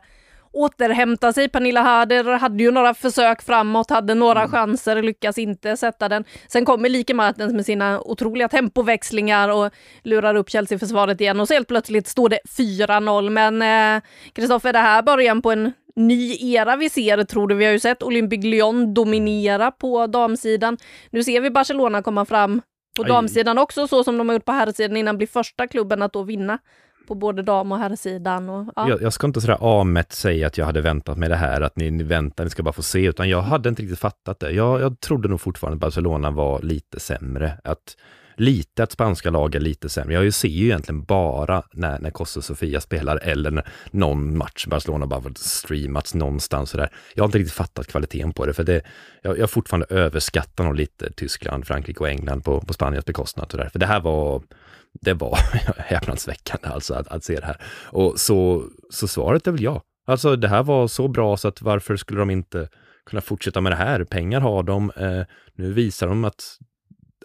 [SPEAKER 1] återhämta sig. Pernilla Harder hade ju några försök framåt, hade några mm. chanser, lyckas inte sätta den. Sen kommer Like Martens med sina otroliga tempoväxlingar och lurar upp Chelsea-försvaret igen och så helt plötsligt står det 4-0. Men Kristoffer, eh, det här början på en ny era vi ser, tror du? Vi har ju sett Olympique Lyon dominera på damsidan. Nu ser vi Barcelona komma fram på damsidan också, så som de har gjort på herrsidan innan, blir första klubben att då vinna på både dam och herrsidan. Och,
[SPEAKER 3] ja. jag, jag, ska inte sådär amätt säga att jag hade väntat mig det här, att ni, ni väntar, ni ska bara få se, utan jag hade inte riktigt fattat det. Jag, jag trodde nog fortfarande att Barcelona var lite sämre. Att lite att spanska lag är lite sämre. Jag ser ju egentligen bara när, när Costa Sofia spelar eller när någon match Barcelona bara streamats någonstans. sådär. Jag har inte riktigt fattat kvaliteten på det, för det, jag, jag fortfarande överskattar nog lite Tyskland, Frankrike och England på, på Spaniens bekostnad. Sådär. För det här var det var häpnadsväckande alltså att, att se det här. Och så, så svaret är väl ja. Alltså det här var så bra så att varför skulle de inte kunna fortsätta med det här? Pengar har de. Eh, nu visar de att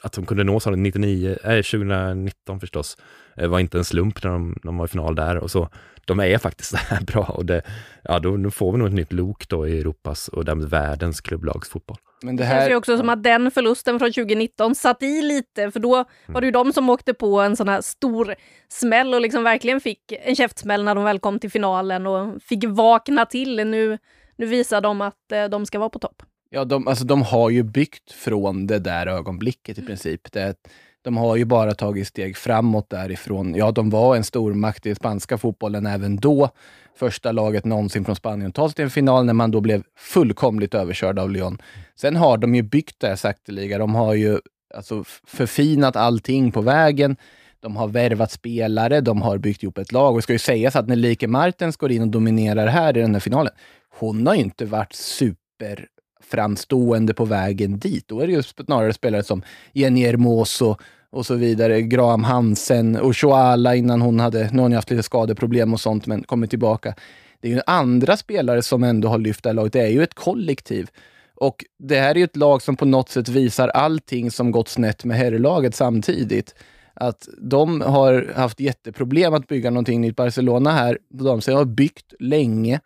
[SPEAKER 3] att de kunde nå 99, äh, 2019 förstås, eh, var inte en slump när de, de var i final där och så. De är faktiskt så här bra och det, ja, då, nu får vi nog ett nytt lok då i Europas och därmed världens klubblagsfotboll.
[SPEAKER 1] Men det, här... det känns ju också som att den förlusten från 2019 satt i lite, för då mm. var det ju de som åkte på en sån här stor smäll och liksom verkligen fick en käftsmäll när de väl kom till finalen och fick vakna till. Nu, nu visar de att eh, de ska vara på topp.
[SPEAKER 2] Ja, de, alltså, de har ju byggt från det där ögonblicket i princip. Det, de har ju bara tagit steg framåt därifrån. Ja, de var en stormakt i spanska fotbollen även då. Första laget någonsin från Spanien tar sig till en final när man då blev fullkomligt överkörd av Lyon. Sen har de ju byggt det här sakteliga. De har ju alltså, förfinat allting på vägen. De har värvat spelare, de har byggt ihop ett lag. Och det ska ju sägas att när Like Martens går in och dominerar här i den här finalen, hon har ju inte varit super framstående på vägen dit. Då är det ju snarare spelare som Jenny Hermoso och så vidare. Graham Hansen och Shoala innan hon hade, nu har hon haft lite skadeproblem och sånt, men kommit tillbaka. Det är ju andra spelare som ändå har lyft det här laget. Det är ju ett kollektiv. Och det här är ju ett lag som på något sätt visar allting som gått snett med herrlaget samtidigt. Att de har haft jätteproblem att bygga någonting nytt. Barcelona här, de har byggt länge,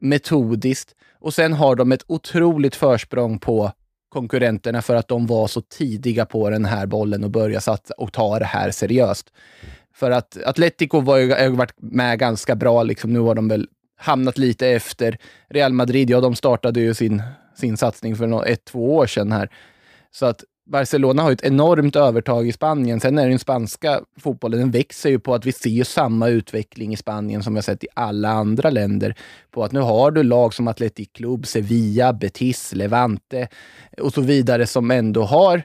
[SPEAKER 2] metodiskt. Och sen har de ett otroligt försprång på konkurrenterna för att de var så tidiga på den här bollen och började satsa och ta det här seriöst. För att Atletico var ju, har varit med ganska bra, liksom. nu har de väl hamnat lite efter. Real Madrid, ja de startade ju sin, sin satsning för ett, två år sedan här. Så att Barcelona har ett enormt övertag i Spanien. Sen är den spanska fotbollen, den växer ju på att vi ser samma utveckling i Spanien som vi har sett i alla andra länder. På att nu har du lag som Athletic Club, Sevilla, Betis, Levante och så vidare som ändå har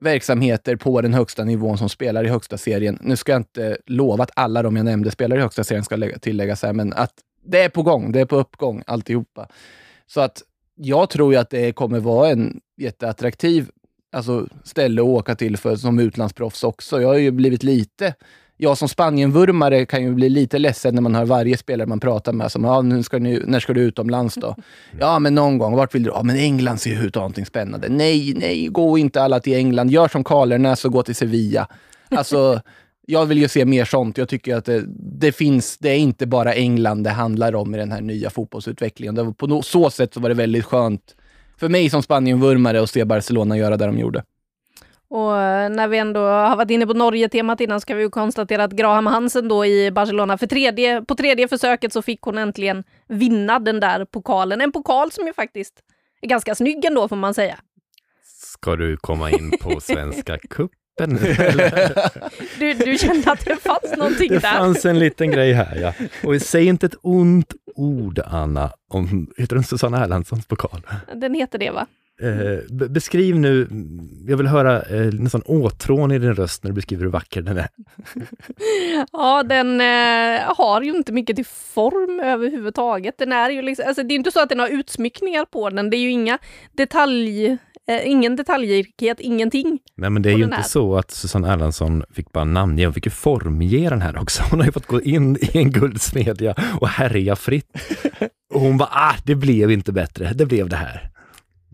[SPEAKER 2] verksamheter på den högsta nivån som spelar i högsta serien. Nu ska jag inte lova att alla de jag nämnde spelar i högsta serien, ska tilläggas här, men att det är på gång, det är på uppgång alltihopa. Så att jag tror ju att det kommer vara en jätteattraktiv alltså, ställe att åka till för, som utlandsproffs också. Jag har ju blivit lite jag som Spanienvurmare kan ju bli lite ledsen när man hör varje spelare man pratar med som ja, nu ska ni, när ska du utomlands då? Ja, men någon gång. Vart vill du? Ja, men England ser ut att ha någonting spännande. Nej, nej, gå inte alla till England. Gör som Karlernäs och gå till Sevilla. Alltså, jag vill ju se mer sånt. Jag tycker att det, det, finns, det är inte bara England det handlar om i den här nya fotbollsutvecklingen. på så sätt så var det väldigt skönt för mig som Spanien-vurmare att se Barcelona göra det de gjorde.
[SPEAKER 1] Och eh, när vi ändå har varit inne på Norge-temat innan så kan vi ju konstatera att Graham Hansen då i Barcelona, för tredje, på tredje försöket så fick hon äntligen vinna den där pokalen. En pokal som ju faktiskt är ganska snygg ändå får man säga.
[SPEAKER 3] Ska du komma in på Svenska cupen?
[SPEAKER 1] du, du kände att det fanns någonting
[SPEAKER 3] det
[SPEAKER 1] där?
[SPEAKER 3] Det fanns en liten grej här ja. Och säg inte ett ont ord Anna om, heter den Susanna Erlandssons pokal?
[SPEAKER 1] Den heter det va?
[SPEAKER 3] Eh, beskriv nu, jag vill höra eh, nästan åtrån i din röst när du beskriver hur vacker den är.
[SPEAKER 1] ja, den eh, har ju inte mycket till form överhuvudtaget. Den är ju liksom, alltså, det är inte så att den har utsmyckningar på den, det är ju inga detalj, eh, ingen detaljrikhet, ingenting.
[SPEAKER 3] Nej, men det är ju inte så att Susanne Erlandsson fick bara namnge, hon fick ju formge den här också. Hon har ju fått gå in i en guldsmedja och härja fritt. Och hon bara, ah, det blev inte bättre, det blev det här.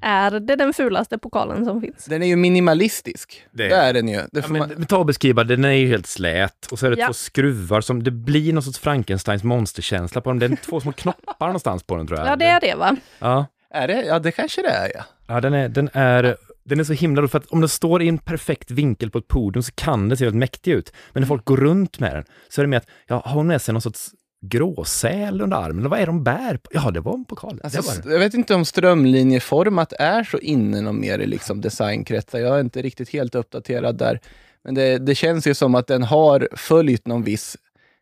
[SPEAKER 1] Är det den fulaste pokalen som finns?
[SPEAKER 2] Den är ju minimalistisk. Det, det är den ju.
[SPEAKER 3] Det ja, men, man... Ta och beskriva, den är ju helt slät och så är det ja. två skruvar som, det blir någon sorts Frankensteins monsterkänsla på dem. Det är två små knoppar någonstans på den tror jag.
[SPEAKER 1] Ja, det är det va?
[SPEAKER 2] Ja. Är det? Ja, det kanske det är ja.
[SPEAKER 3] Ja, den är, den är, den är så himla för att om den står i en perfekt vinkel på ett podium så kan det se väldigt mäktig ut. Men när folk går runt med den så är det mer att, ja, har hon med sig någon sorts gråsäl under armen? Eller vad är de bär på? Ja, det var en pokal.
[SPEAKER 2] Alltså, jag vet inte om strömlinjeformat är så inne någon mer i liksom designkretsar. Jag är inte riktigt helt uppdaterad där. Men det, det känns ju som att den har följt någon viss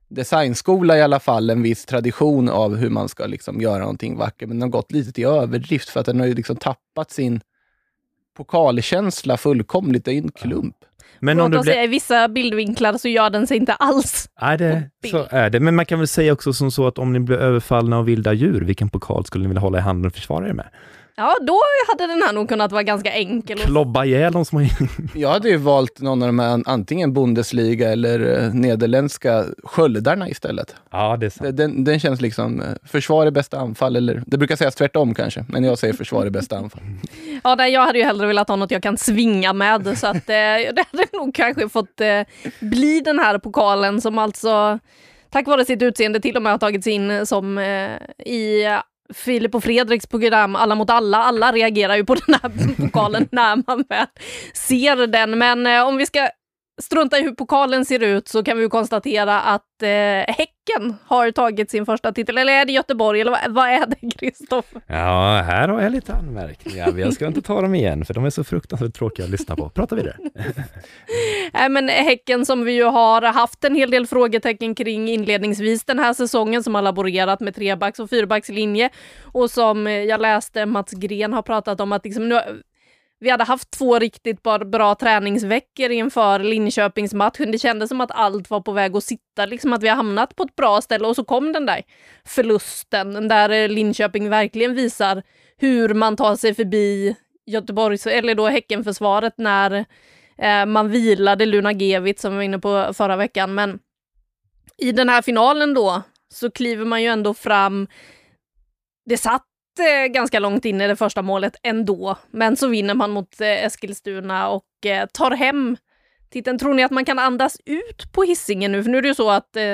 [SPEAKER 2] designskola i alla fall, en viss tradition av hur man ska liksom göra någonting vackert. Men den har gått lite till överdrift för att den har ju liksom tappat sin pokalkänsla fullkomligt. i en klump.
[SPEAKER 1] Men om du blir... säga, I vissa bildvinklar så gör den sig inte alls.
[SPEAKER 3] Nej, det, så är det. Men man kan väl säga också som så att om ni blir överfallna av vilda djur, vilken pokal skulle ni vilja hålla i handen och försvara er med?
[SPEAKER 1] Ja, då hade den här nog kunnat vara ganska enkel.
[SPEAKER 3] Klobba ihjäl de små...
[SPEAKER 2] Jag hade ju valt någon av de här, antingen Bundesliga eller eh, nederländska sköldarna istället.
[SPEAKER 3] Ja, det är sant.
[SPEAKER 2] Den, den känns liksom, eh, försvar är bästa anfall, eller det brukar sägas tvärtom kanske, men jag säger försvar är bästa anfall.
[SPEAKER 1] Ja, nej, jag hade ju hellre velat ha något jag kan svinga med, så att eh, det hade nog kanske fått eh, bli den här pokalen som alltså tack vare sitt utseende till och med har tagits in som eh, i Filip och Fredriks program Alla mot alla. Alla reagerar ju på den här pokalen när man väl ser den. Men eh, om vi ska strunta i hur pokalen ser ut så kan vi konstatera att eh, Häcken har tagit sin första titel. Eller är det Göteborg? Eller vad, vad är det, Kristoffer?
[SPEAKER 3] Ja, här har jag lite anmärkningar. Jag ska inte ta dem igen, för de är så fruktansvärt tråkiga att lyssna på. Prata vidare.
[SPEAKER 1] Nej, men Häcken som vi ju har haft en hel del frågetecken kring inledningsvis den här säsongen, som har laborerat med trebacks och fyrbackslinje och som jag läste Mats Gren har pratat om att liksom nu vi hade haft två riktigt bra, träningsveckor inför Linköpingsmatchen. Det kändes som att allt var på väg att sitta, liksom att vi har hamnat på ett bra ställe och så kom den där förlusten där eh, Linköping verkligen visar hur man tar sig förbi Göteborgs, eller då Häckenförsvaret när eh, man vilade Luna Gevit som vi var inne på förra veckan. Men i den här finalen då så kliver man ju ändå fram. Det satt eh, ganska långt in i det första målet ändå. Men så vinner man mot eh, Eskilstuna och eh, tar hem titeln. Tror ni att man kan andas ut på hissingen nu? För nu är det ju så att eh,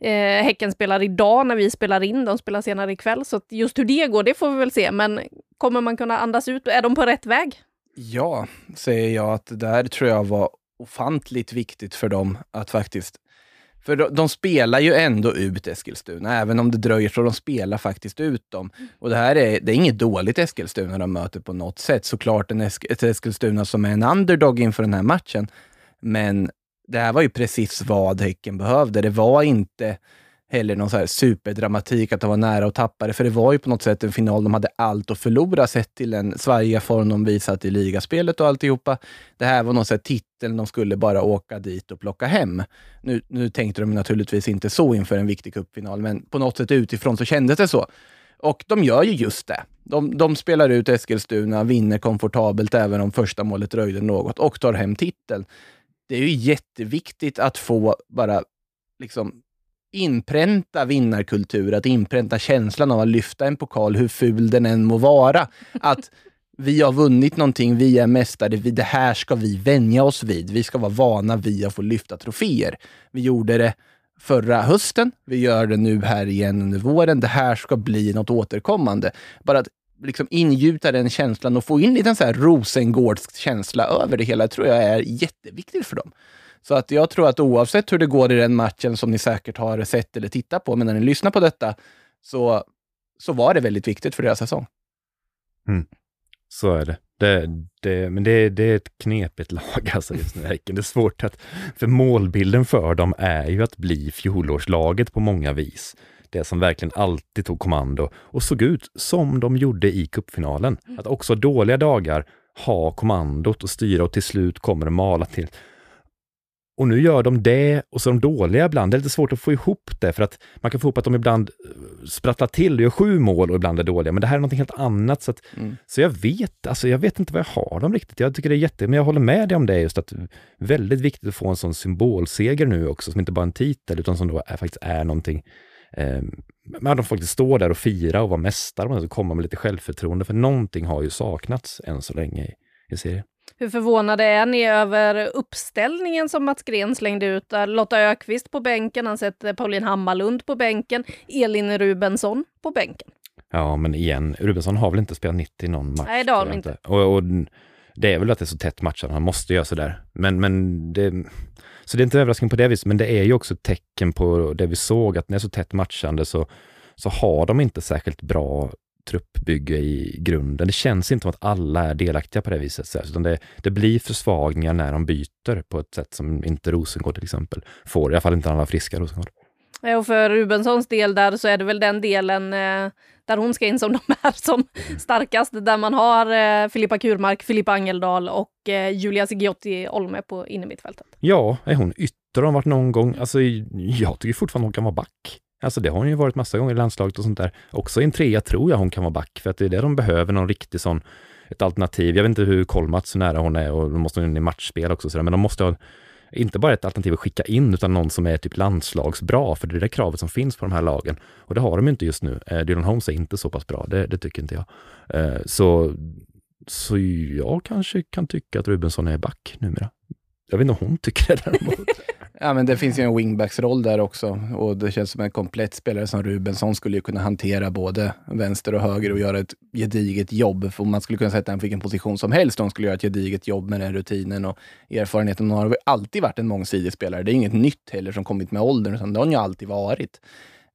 [SPEAKER 1] eh Häcken spelar idag när vi spelar in. De spelar senare ikväll. Så just hur det går, det får vi väl se. Men kommer man kunna andas ut? Är de på rätt väg?
[SPEAKER 2] Ja, säger jag att det där tror jag var ofantligt viktigt för dem att faktiskt för de, de, spelar ju ändå ut Eskilstuna, även om det dröjer så de spelar faktiskt ut dem. Och det här är, det är inget dåligt Eskilstuna de möter på något sätt. Såklart en Esk, ett Eskilstuna som är en underdog inför den här matchen. Men det här var ju precis vad Häcken behövde. Det var inte heller någon så här superdramatik att de var nära att tappa det. För det var ju på något sätt en final de hade allt att förlora sett till den svajiga form de visat i ligaspelet och alltihopa. Det här var någon så här titel de skulle bara åka dit och plocka hem. Nu, nu tänkte de naturligtvis inte så inför en viktig cupfinal, men på något sätt utifrån så kändes det så. Och de gör ju just det. De, de, spelar ut Eskilstuna, vinner komfortabelt även om första målet dröjde något och tar hem titeln. Det är ju jätteviktigt att få bara liksom inpränta vinnarkultur, att inpränta känslan av att lyfta en pokal, hur ful den än må vara. Att vi har vunnit någonting, vi är mästare, det här ska vi vänja oss vid. Vi ska vara vana vid att få lyfta troféer. Vi gjorde det förra hösten, vi gör det nu här igen under våren. Det här ska bli något återkommande. Bara att liksom ingjuta den känslan och få in lite en så här Rosengårdsk känsla över det hela, tror jag är jätteviktigt för dem. Så att jag tror att oavsett hur det går i den matchen som ni säkert har sett eller tittat på, men när ni lyssnar på detta, så, så var det väldigt viktigt för deras säsong.
[SPEAKER 3] Mm. Så är det. det, det men det, det, är ett knepigt lag alltså just nu, Häcken. Det är svårt att... För målbilden för dem är ju att bli fjolårslaget på många vis. det som verkligen alltid tog kommando och såg ut som de gjorde i cupfinalen. Mm. Att också dåliga dagar ha kommandot och styra och till slut kommer det mala till. Och nu gör de det och så är de dåliga ibland. Det är lite svårt att få ihop det för att man kan få ihop att de ibland eh, sprattlar till och gör sju mål och ibland är dåliga. Men det här är något helt annat. Så, att, mm. så jag vet, alltså jag vet inte vad jag har dem riktigt. Jag tycker det är jätte, men jag håller med dig om det just att väldigt viktigt att få en sån symbolseger nu också, som inte bara är en titel utan som då är, faktiskt är någonting eh, men de får faktiskt stå där och fira och vara mästare och komma med lite självförtroende, för någonting har ju saknats än så länge i, i serien.
[SPEAKER 1] Hur förvånade är ni över uppställningen som Mats Gren slängde ut? Där Lotta Ökvist på bänken, han sätter Pauline Hammarlund på bänken, Elin Rubensson på bänken.
[SPEAKER 3] Ja, men igen, Rubensson har väl inte spelat 90 någon match?
[SPEAKER 1] Nej, det har hon inte.
[SPEAKER 3] Och, och, det är väl att det är så tätt matchat, han måste göra sådär. Men, men det, så det är inte överraskning på det viset, men det är ju också ett tecken på det vi såg, att när det är så tätt matchande så, så har de inte särskilt bra truppbygge i grunden. Det känns inte som att alla är delaktiga på det viset, utan det, det blir försvagningar när de byter på ett sätt som inte Rosengård till exempel får, i alla fall inte alla friska Rosengård.
[SPEAKER 1] Och för Rubenssons del där så är det väl den delen eh, där hon ska in som de är som starkast, där man har eh, Filippa Kurmark, Filippa Angeldal och eh, Julia Sigiotti Olme på innermittfältet.
[SPEAKER 3] Ja, är hon ytter har varit någon gång. Alltså, jag tycker fortfarande hon kan vara back. Alltså det har hon ju varit massa gånger i landslaget och sånt där. Också i en trea tror jag hon kan vara back, för att det är det de behöver, någon riktig sån, ett alternativ. Jag vet inte hur Kolmats, så nära hon är och då måste hon in i matchspel också, så där, men de måste ha inte bara ett alternativ att skicka in, utan någon som är typ landslagsbra, för det är det kravet som finns på de här lagen. Och det har de inte just nu. Eh, Dylan Holmes är inte så pass bra, det, det tycker inte jag. Eh, så, så jag kanske kan tycka att Rubensson är back numera. Jag vet inte om hon tycker det däremot.
[SPEAKER 2] Ja, men det finns ju en wingbacksroll där också och det känns som en komplett spelare som Rubensson skulle ju kunna hantera både vänster och höger och göra ett gediget jobb. För man skulle kunna sätta honom på vilken position som helst. De skulle göra ett gediget jobb med den rutinen och erfarenheten. Han har alltid varit en mångsidig spelare. Det är inget nytt heller som kommit med åldern, utan det har han ju alltid varit.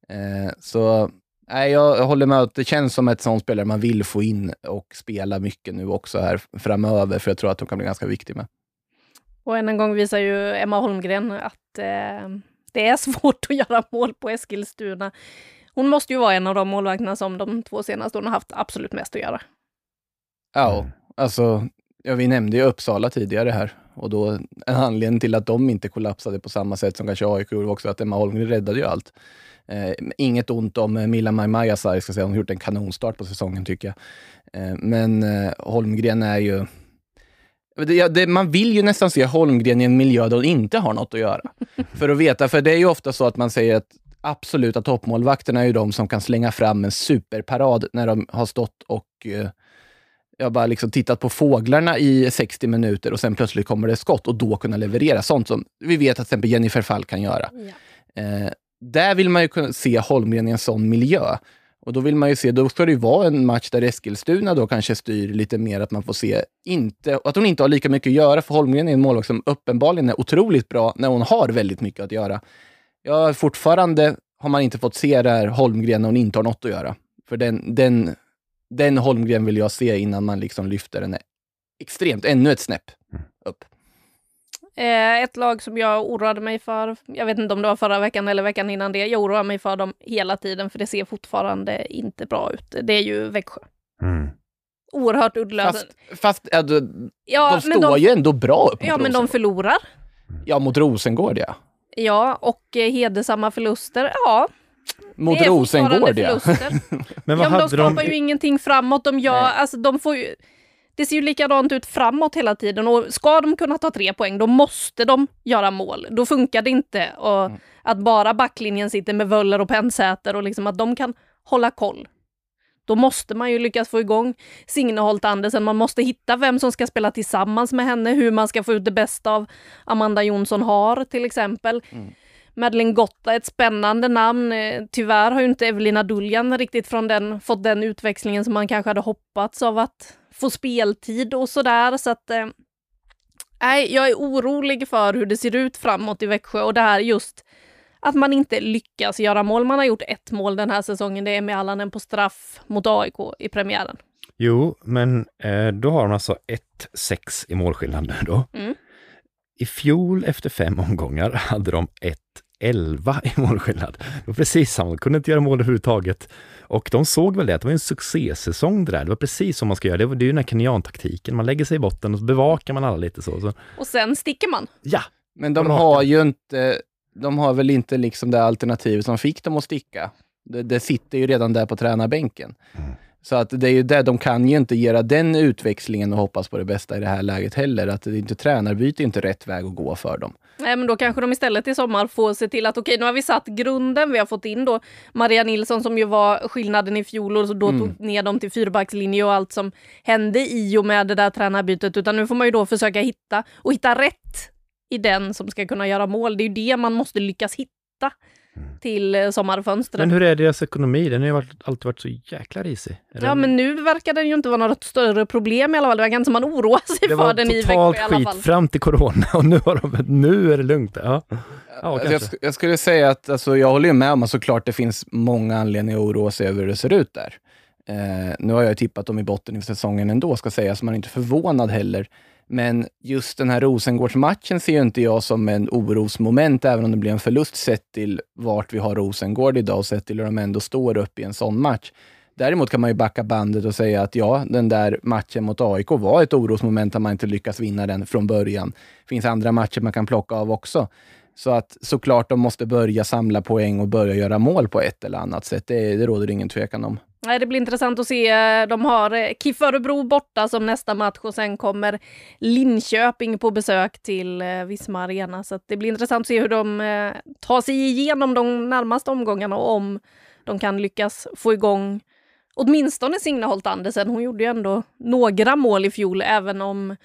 [SPEAKER 2] Eh, så nej, jag håller med att det känns som ett sån spelare man vill få in och spela mycket nu också här framöver, för jag tror att hon kan bli ganska viktig med.
[SPEAKER 1] Och än en gång visar ju Emma Holmgren att eh, det är svårt att göra mål på Eskilstuna. Hon måste ju vara en av de målvakterna som de två senaste åren har haft absolut mest att göra.
[SPEAKER 2] Ja, alltså, ja, vi nämnde ju Uppsala tidigare här och då en anledning till att de inte kollapsade på samma sätt som kanske AIK gjorde också att Emma Holmgren räddade ju allt. Eh, inget ont om eh, Milla Majmajasar, ska säga. hon har gjort en kanonstart på säsongen tycker jag. Eh, men eh, Holmgren är ju det, det, man vill ju nästan se Holmgren i en miljö där hon inte har något att göra. För att veta, för det är ju ofta så att man säger att absoluta toppmålvakterna är ju de som kan slänga fram en superparad när de har stått och eh, jag bara liksom tittat på fåglarna i 60 minuter och sen plötsligt kommer det skott och då kunna leverera. Sånt som vi vet att till exempel Jennifer Fall kan göra. Ja. Eh, där vill man ju kunna se Holmgren i en sån miljö. Och då vill man ju se, då ska det ju vara en match där Eskilstuna då kanske styr lite mer, att man får se inte, att hon inte har lika mycket att göra, för Holmgren är en målvakt som uppenbarligen är otroligt bra när hon har väldigt mycket att göra. Ja, fortfarande har man inte fått se där Holmgren när hon inte har något att göra. För den, den, den Holmgren vill jag se innan man liksom lyfter den extremt, ännu ett snäpp mm. upp.
[SPEAKER 1] Eh, ett lag som jag oroade mig för, jag vet inte om det var förra veckan eller veckan innan det, jag oroar mig för dem hela tiden för det ser fortfarande inte bra ut. Det är ju Växjö. Mm. Oerhört uddlösa.
[SPEAKER 2] Fast, fast äh, de, ja, de står de, ju ändå bra upp
[SPEAKER 1] mot Ja, men de förlorar.
[SPEAKER 2] Ja, mot Rosengård ja.
[SPEAKER 1] Ja, och eh, hedersamma förluster, ja.
[SPEAKER 2] Mot Rosengård ja.
[SPEAKER 1] men vad ja, men de skapar de... ju ingenting framåt. De, gör, alltså, de får ju det ser ju likadant ut framåt hela tiden och ska de kunna ta tre poäng då måste de göra mål. Då funkar det inte och mm. att bara backlinjen sitter med Völler och Pensäter och liksom att de kan hålla koll. Då måste man ju lyckas få igång Signe Holt Andersen. Man måste hitta vem som ska spela tillsammans med henne, hur man ska få ut det bästa av Amanda Jonsson har till exempel. Mm. Madeleine Gotta, ett spännande namn. Eh, tyvärr har ju inte Evelina Duljan riktigt från den, fått den utväxlingen som man kanske hade hoppats av att få speltid och sådär. Så att, eh, jag är orolig för hur det ser ut framåt i Växjö och det här just att man inte lyckas göra mål. Man har gjort ett mål den här säsongen, det är med Allanen på straff mot AIK i premiären.
[SPEAKER 3] Jo, men eh, då har de alltså 1-6 i målskillnad nu då. Mm. I fjol efter fem omgångar hade de 1-1 11 i målskillnad. Det var precis samma, de kunde inte göra mål överhuvudtaget. Och de såg väl det, att det var en succésäsong det där. Det var precis som man ska göra. Det, var, det är ju den här kenyantaktiken. Man lägger sig i botten och så bevakar man alla lite så. så.
[SPEAKER 1] Och sen sticker man.
[SPEAKER 3] Ja!
[SPEAKER 2] Men de har ju inte, de har väl inte liksom det alternativet som fick dem att sticka. Det, det sitter ju redan där på tränarbänken. Mm. Så att det är ju det, de kan ju inte göra den utväxlingen och hoppas på det bästa i det här läget heller. Att det inte tränarbyte är inte rätt väg att gå för dem.
[SPEAKER 1] Nej, men då kanske de istället i sommar får se till att okej, okay, nu har vi satt grunden. Vi har fått in då Maria Nilsson som ju var skillnaden i fjol och då mm. tog ner dem till fyrbackslinje och allt som hände i och med det där tränarbytet. Utan nu får man ju då försöka hitta och hitta rätt i den som ska kunna göra mål. Det är ju det man måste lyckas hitta mm. till eh, sommarfönstret.
[SPEAKER 3] Men hur är deras ekonomi? Den har ju alltid varit så jäkla risig.
[SPEAKER 1] Är ja, men nu verkar den ju inte vara något större problem i alla fall. Det verkar inte som man oroar sig
[SPEAKER 3] det
[SPEAKER 1] för den i Växjö i alla fall.
[SPEAKER 3] Det var totalt skit fram till corona och nu, har de, nu är det lugnt. Ja.
[SPEAKER 2] Ja, alltså jag, jag, skulle säga att alltså, jag håller med om att såklart det finns många anledningar att oroa sig över hur det ser ut där. Eh, nu har jag tippat dem i botten i säsongen ändå, ska sägas, så man är inte förvånad heller. Men just den här Rosengårdsmatchen ser ju inte jag som en orosmoment, även om det blir en förlust sett till vart vi har Rosengård idag och sett till hur de ändå står upp i en sån match. Däremot kan man ju backa bandet och säga att ja, den där matchen mot AIK var ett orosmoment att man inte lyckas vinna den från början. Det finns andra matcher man kan plocka av också. Så att såklart de måste börja samla poäng och börja göra mål på ett eller annat sätt. Det, det råder ingen tvekan om.
[SPEAKER 1] Nej, det blir intressant att se. De har eh, KIF Örebro borta som nästa match och sen kommer Linköping på besök till eh, Visma Arena. Så det blir intressant att se hur de eh, tar sig igenom de närmaste omgångarna och om de kan lyckas få igång åtminstone Signe Holt Andersen. Hon gjorde ju ändå några mål i fjol, även om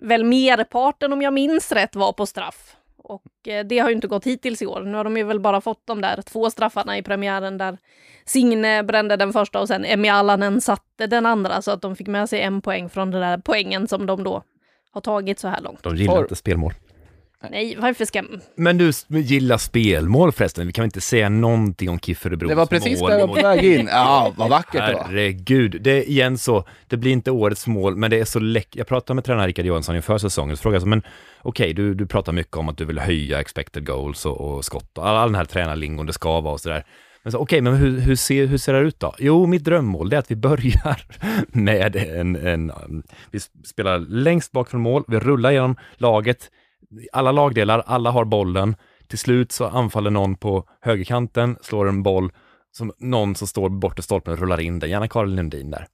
[SPEAKER 1] väl merparten, om jag minns rätt, var på straff. Och eh, det har ju inte gått hittills i år. Nu har de ju väl bara fått de där två straffarna i premiären där Signe brände den första och sen Emmy Allanen satte den andra så att de fick med sig en poäng från den där poängen som de då har tagit så här långt.
[SPEAKER 3] De gillar inte spelmål.
[SPEAKER 1] Nej, varför ska...
[SPEAKER 3] Men du gillar spelmål förresten. Vi kan inte säga någonting om KIF
[SPEAKER 2] Det var precis där jag var på väg in. Ja, vad vackert
[SPEAKER 3] det var. Herregud. Det är igen så, det blir inte årets mål, men det är så läckert. Jag pratade med tränare Rickard Johansson inför säsongen, så frågade jag men okej, okay, du, du pratar mycket om att du vill höja expected goals och, och skott och all, all den här tränarlingon det ska vara och sådär. Men så, okej, okay, men hur, hur, ser, hur ser det ut då? Jo, mitt drömmål det är att vi börjar med en, en vi spelar längst bak från mål, vi rullar genom laget, alla lagdelar, alla har bollen. Till slut så anfaller någon på högerkanten, slår en boll som någon som står borta stolpen rullar in den, gärna Karin Lundin där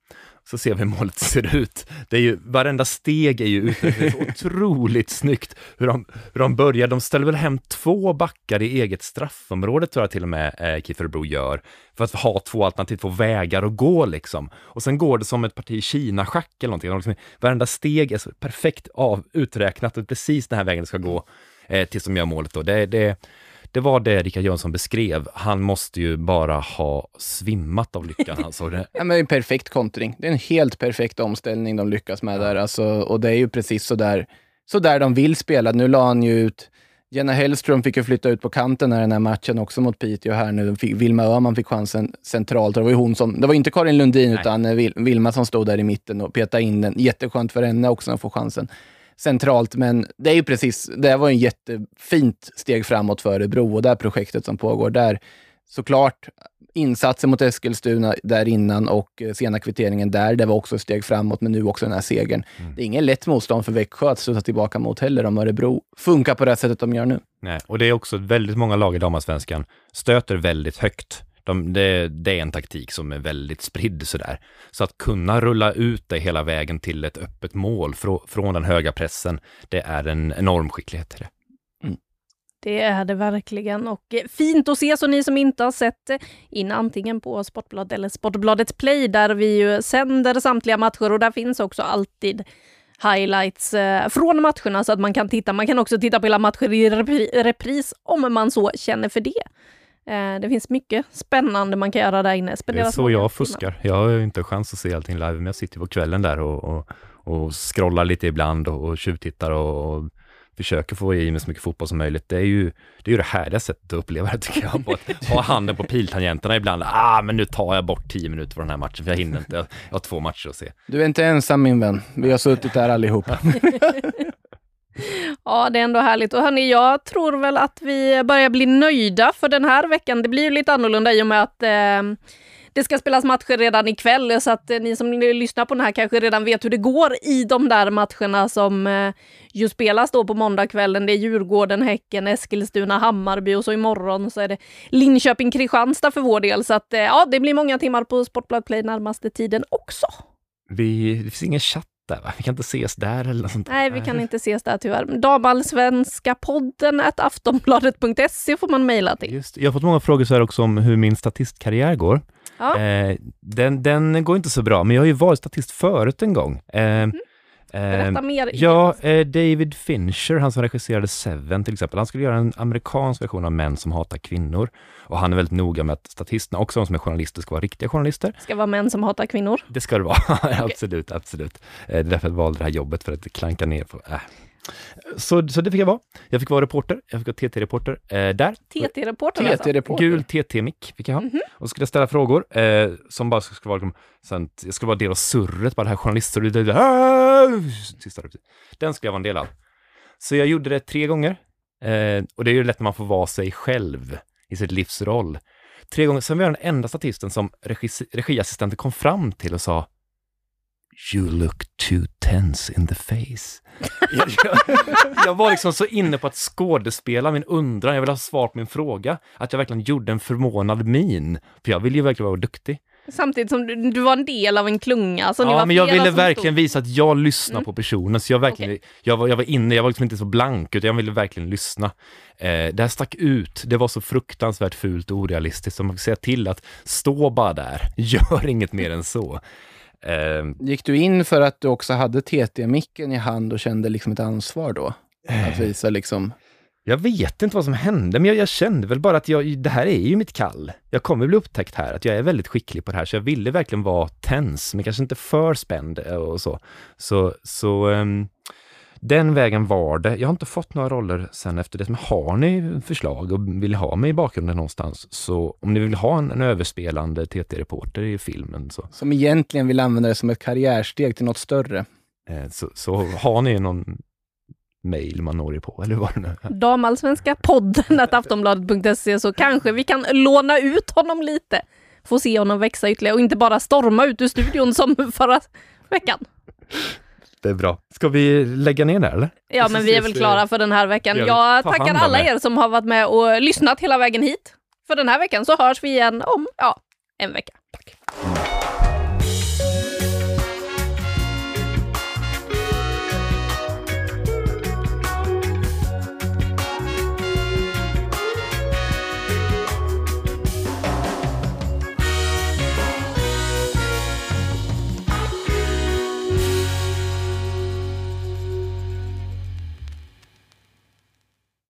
[SPEAKER 3] så ser vi hur målet ser ut. Det är ju, varenda steg är ju ute, så otroligt snyggt hur de, hur de börjar. De ställer väl hem två backar i eget straffområde tror jag till och med eh, Kieferbro gör, för att ha två alternativ, två vägar att gå liksom. Och sen går det som ett parti Kina-schack eller någonting. Liksom, varenda steg är så perfekt av, uträknat och precis den här vägen det ska gå eh, tills de gör målet. Då. Det, det, det var det Rickard Jönsson beskrev. Han måste ju bara ha svimmat av lyckan. Han såg det.
[SPEAKER 2] ja, men en perfekt kontring. Det är en helt perfekt omställning de lyckas med där. Alltså, och det är ju precis så där, så där de vill spela. Nu la han ju ut Jenna Hellström fick ju flytta ut på kanten i den här matchen också mot Piteå här nu. Vilma Öhman fick chansen centralt. Det var ju hon som, det var inte Karin Lundin Nej. utan eh, Vilma som stod där i mitten och petade in den. Jätteskönt för henne också att få chansen centralt, men det är ju precis, det var en jättefint steg framåt för Örebro och det här projektet som pågår där. Såklart insatser mot Eskilstuna där innan och eh, sena kvitteringen där, det var också ett steg framåt, men nu också den här segern. Mm. Det är ingen lätt motstånd för Växjö att sluta tillbaka mot heller om Örebro funkar på det sättet de gör nu.
[SPEAKER 3] Nej, och det är också väldigt många lag i damallsvenskan stöter väldigt högt de, det, det, är en taktik som är väldigt spridd sådär. Så att kunna rulla ut det hela vägen till ett öppet mål frå, från den höga pressen, det är en enorm skicklighet i det.
[SPEAKER 1] Mm. Det är det verkligen och eh, fint att se så ni som inte har sett eh, in antingen på Sportbladet eller Sportbladet Play där vi ju sänder samtliga matcher och där finns också alltid highlights eh, från matcherna så att man kan titta. Man kan också titta på hela matcher i repris om man så känner för det. Eh, det finns mycket spännande man kan göra där inne.
[SPEAKER 3] det är så jag fuskar. Jag har ju inte chans att se allting live, men jag sitter på kvällen där och, och, och scrollar lite ibland och, och tjuvtittar och, och försöker få i mig så mycket fotboll som möjligt. Det är ju det, är ju det härliga sättet att uppleva det tycker jag. Att ha handen på piltangenterna ibland. Ah, men nu tar jag bort tio minuter från den här matchen för jag hinner inte. Jag har två matcher att se.
[SPEAKER 2] Du är inte ensam min vän. Vi har suttit där allihop.
[SPEAKER 1] Ja, det är ändå härligt. Och hörni, jag tror väl att vi börjar bli nöjda för den här veckan. Det blir ju lite annorlunda i och med att eh, det ska spelas matcher redan ikväll, så att eh, ni som lyssnar på den här kanske redan vet hur det går i de där matcherna som eh, ju spelas då på måndagskvällen. Det är Djurgården, Häcken, Eskilstuna, Hammarby och så imorgon så är det Linköping-Kristianstad för vår del. Så att eh, ja, det blir många timmar på Sportbladet Play närmaste tiden också.
[SPEAKER 3] Vi, det finns ingen chatt där va? Vi kan inte ses där eller något sånt
[SPEAKER 1] Nej, vi kan inte ses där tyvärr. Damallsvenska podden aftonbladet.se får man mejla till.
[SPEAKER 3] Just, jag har fått många frågor så här också om hur min statistkarriär går.
[SPEAKER 1] Ja.
[SPEAKER 3] Eh, den, den går inte så bra, men jag har ju varit statist förut en gång. Eh,
[SPEAKER 1] Mm. Berätta mer.
[SPEAKER 3] Ja, eh, David Fincher, han som regisserade Seven till exempel, han skulle göra en amerikansk version av Män som hatar kvinnor. Och han är väldigt noga med att statisterna, också de som är journalister, ska vara riktiga journalister.
[SPEAKER 1] Ska vara män som hatar kvinnor.
[SPEAKER 3] Det ska det vara, absolut, absolut. Eh, Det är därför jag valde det här jobbet, för att klanka ner på... Äh. Så, så det fick jag vara. Jag fick vara reporter, jag fick vara TT-reporter eh, där.
[SPEAKER 1] TT-reporter alltså.
[SPEAKER 2] TT-reporter.
[SPEAKER 3] Gul TT-mick fick jag ha.
[SPEAKER 1] Mhm.
[SPEAKER 3] Och skulle jag ställa frågor eh, som bara skulle vara, liksom, sen, jag skulle vara del av surret, bara det här journalister... Replik. Den skulle jag vara en del av. Så jag gjorde det tre gånger. Eh, och det är ju lätt när man får vara sig själv i sitt livsroll. Tre gånger. Sen var jag den enda statisten som regi, regiassistenten kom fram till och sa You look too tense in the face. jag, jag, jag var liksom så inne på att skådespela min undran, jag ville ha svar på min fråga, att jag verkligen gjorde en förvånad min. För jag ville ju verkligen vara duktig.
[SPEAKER 1] Samtidigt som du, du var en del av en klunga. Så
[SPEAKER 3] ja,
[SPEAKER 1] var
[SPEAKER 3] men jag ville verkligen
[SPEAKER 1] stod-
[SPEAKER 3] visa att jag lyssnar
[SPEAKER 1] Mm.
[SPEAKER 3] på personen. Så jag verkligen, jag, var, jag var inne, jag var liksom inte så blank, utan jag ville verkligen lyssna. Eh, det här stack ut, det var så fruktansvärt fult och orealistiskt, som man kan säga till att stå bara där, gör inget mer än så. Eh,
[SPEAKER 2] Gick du in för att du också hade TT-micken i hand och kände liksom ett ansvar då? Att visa liksom...
[SPEAKER 3] Jag vet inte vad som hände, men jag, jag kände väl bara att jag, det här är ju mitt kall. Jag kommer bli upptäckt här, att jag är väldigt skicklig på det här, så jag ville verkligen vara tens, men kanske inte för spänd eh, och så. Så, så ehm, den vägen var det. Jag har inte fått några roller sen efter det, men har ni förslag och vill ha mig i bakgrunden någonstans, så om ni vill ha en, en överspelande TT-reporter i filmen, så,
[SPEAKER 2] Som egentligen vill använda det som ett karriärsteg till något större.
[SPEAKER 3] eh, så, så har ni någon mail man når er på, eller vad det nu är.
[SPEAKER 1] Damallsvenska podden aftonbladet.se så kanske vi kan låna ut honom lite. Få se honom växa ytterligare och inte bara storma ut ur studion som förra veckan.
[SPEAKER 3] Det är bra. Ska vi lägga ner där, eller?
[SPEAKER 1] Ja, men vi är väl klara för den här veckan.
[SPEAKER 3] Ja,
[SPEAKER 1] Jag
[SPEAKER 3] ta
[SPEAKER 1] tackar alla
[SPEAKER 3] er.
[SPEAKER 1] er som har varit med och lyssnat hela vägen hit. För den här veckan så hörs vi igen om, ja, en vecka. Tack.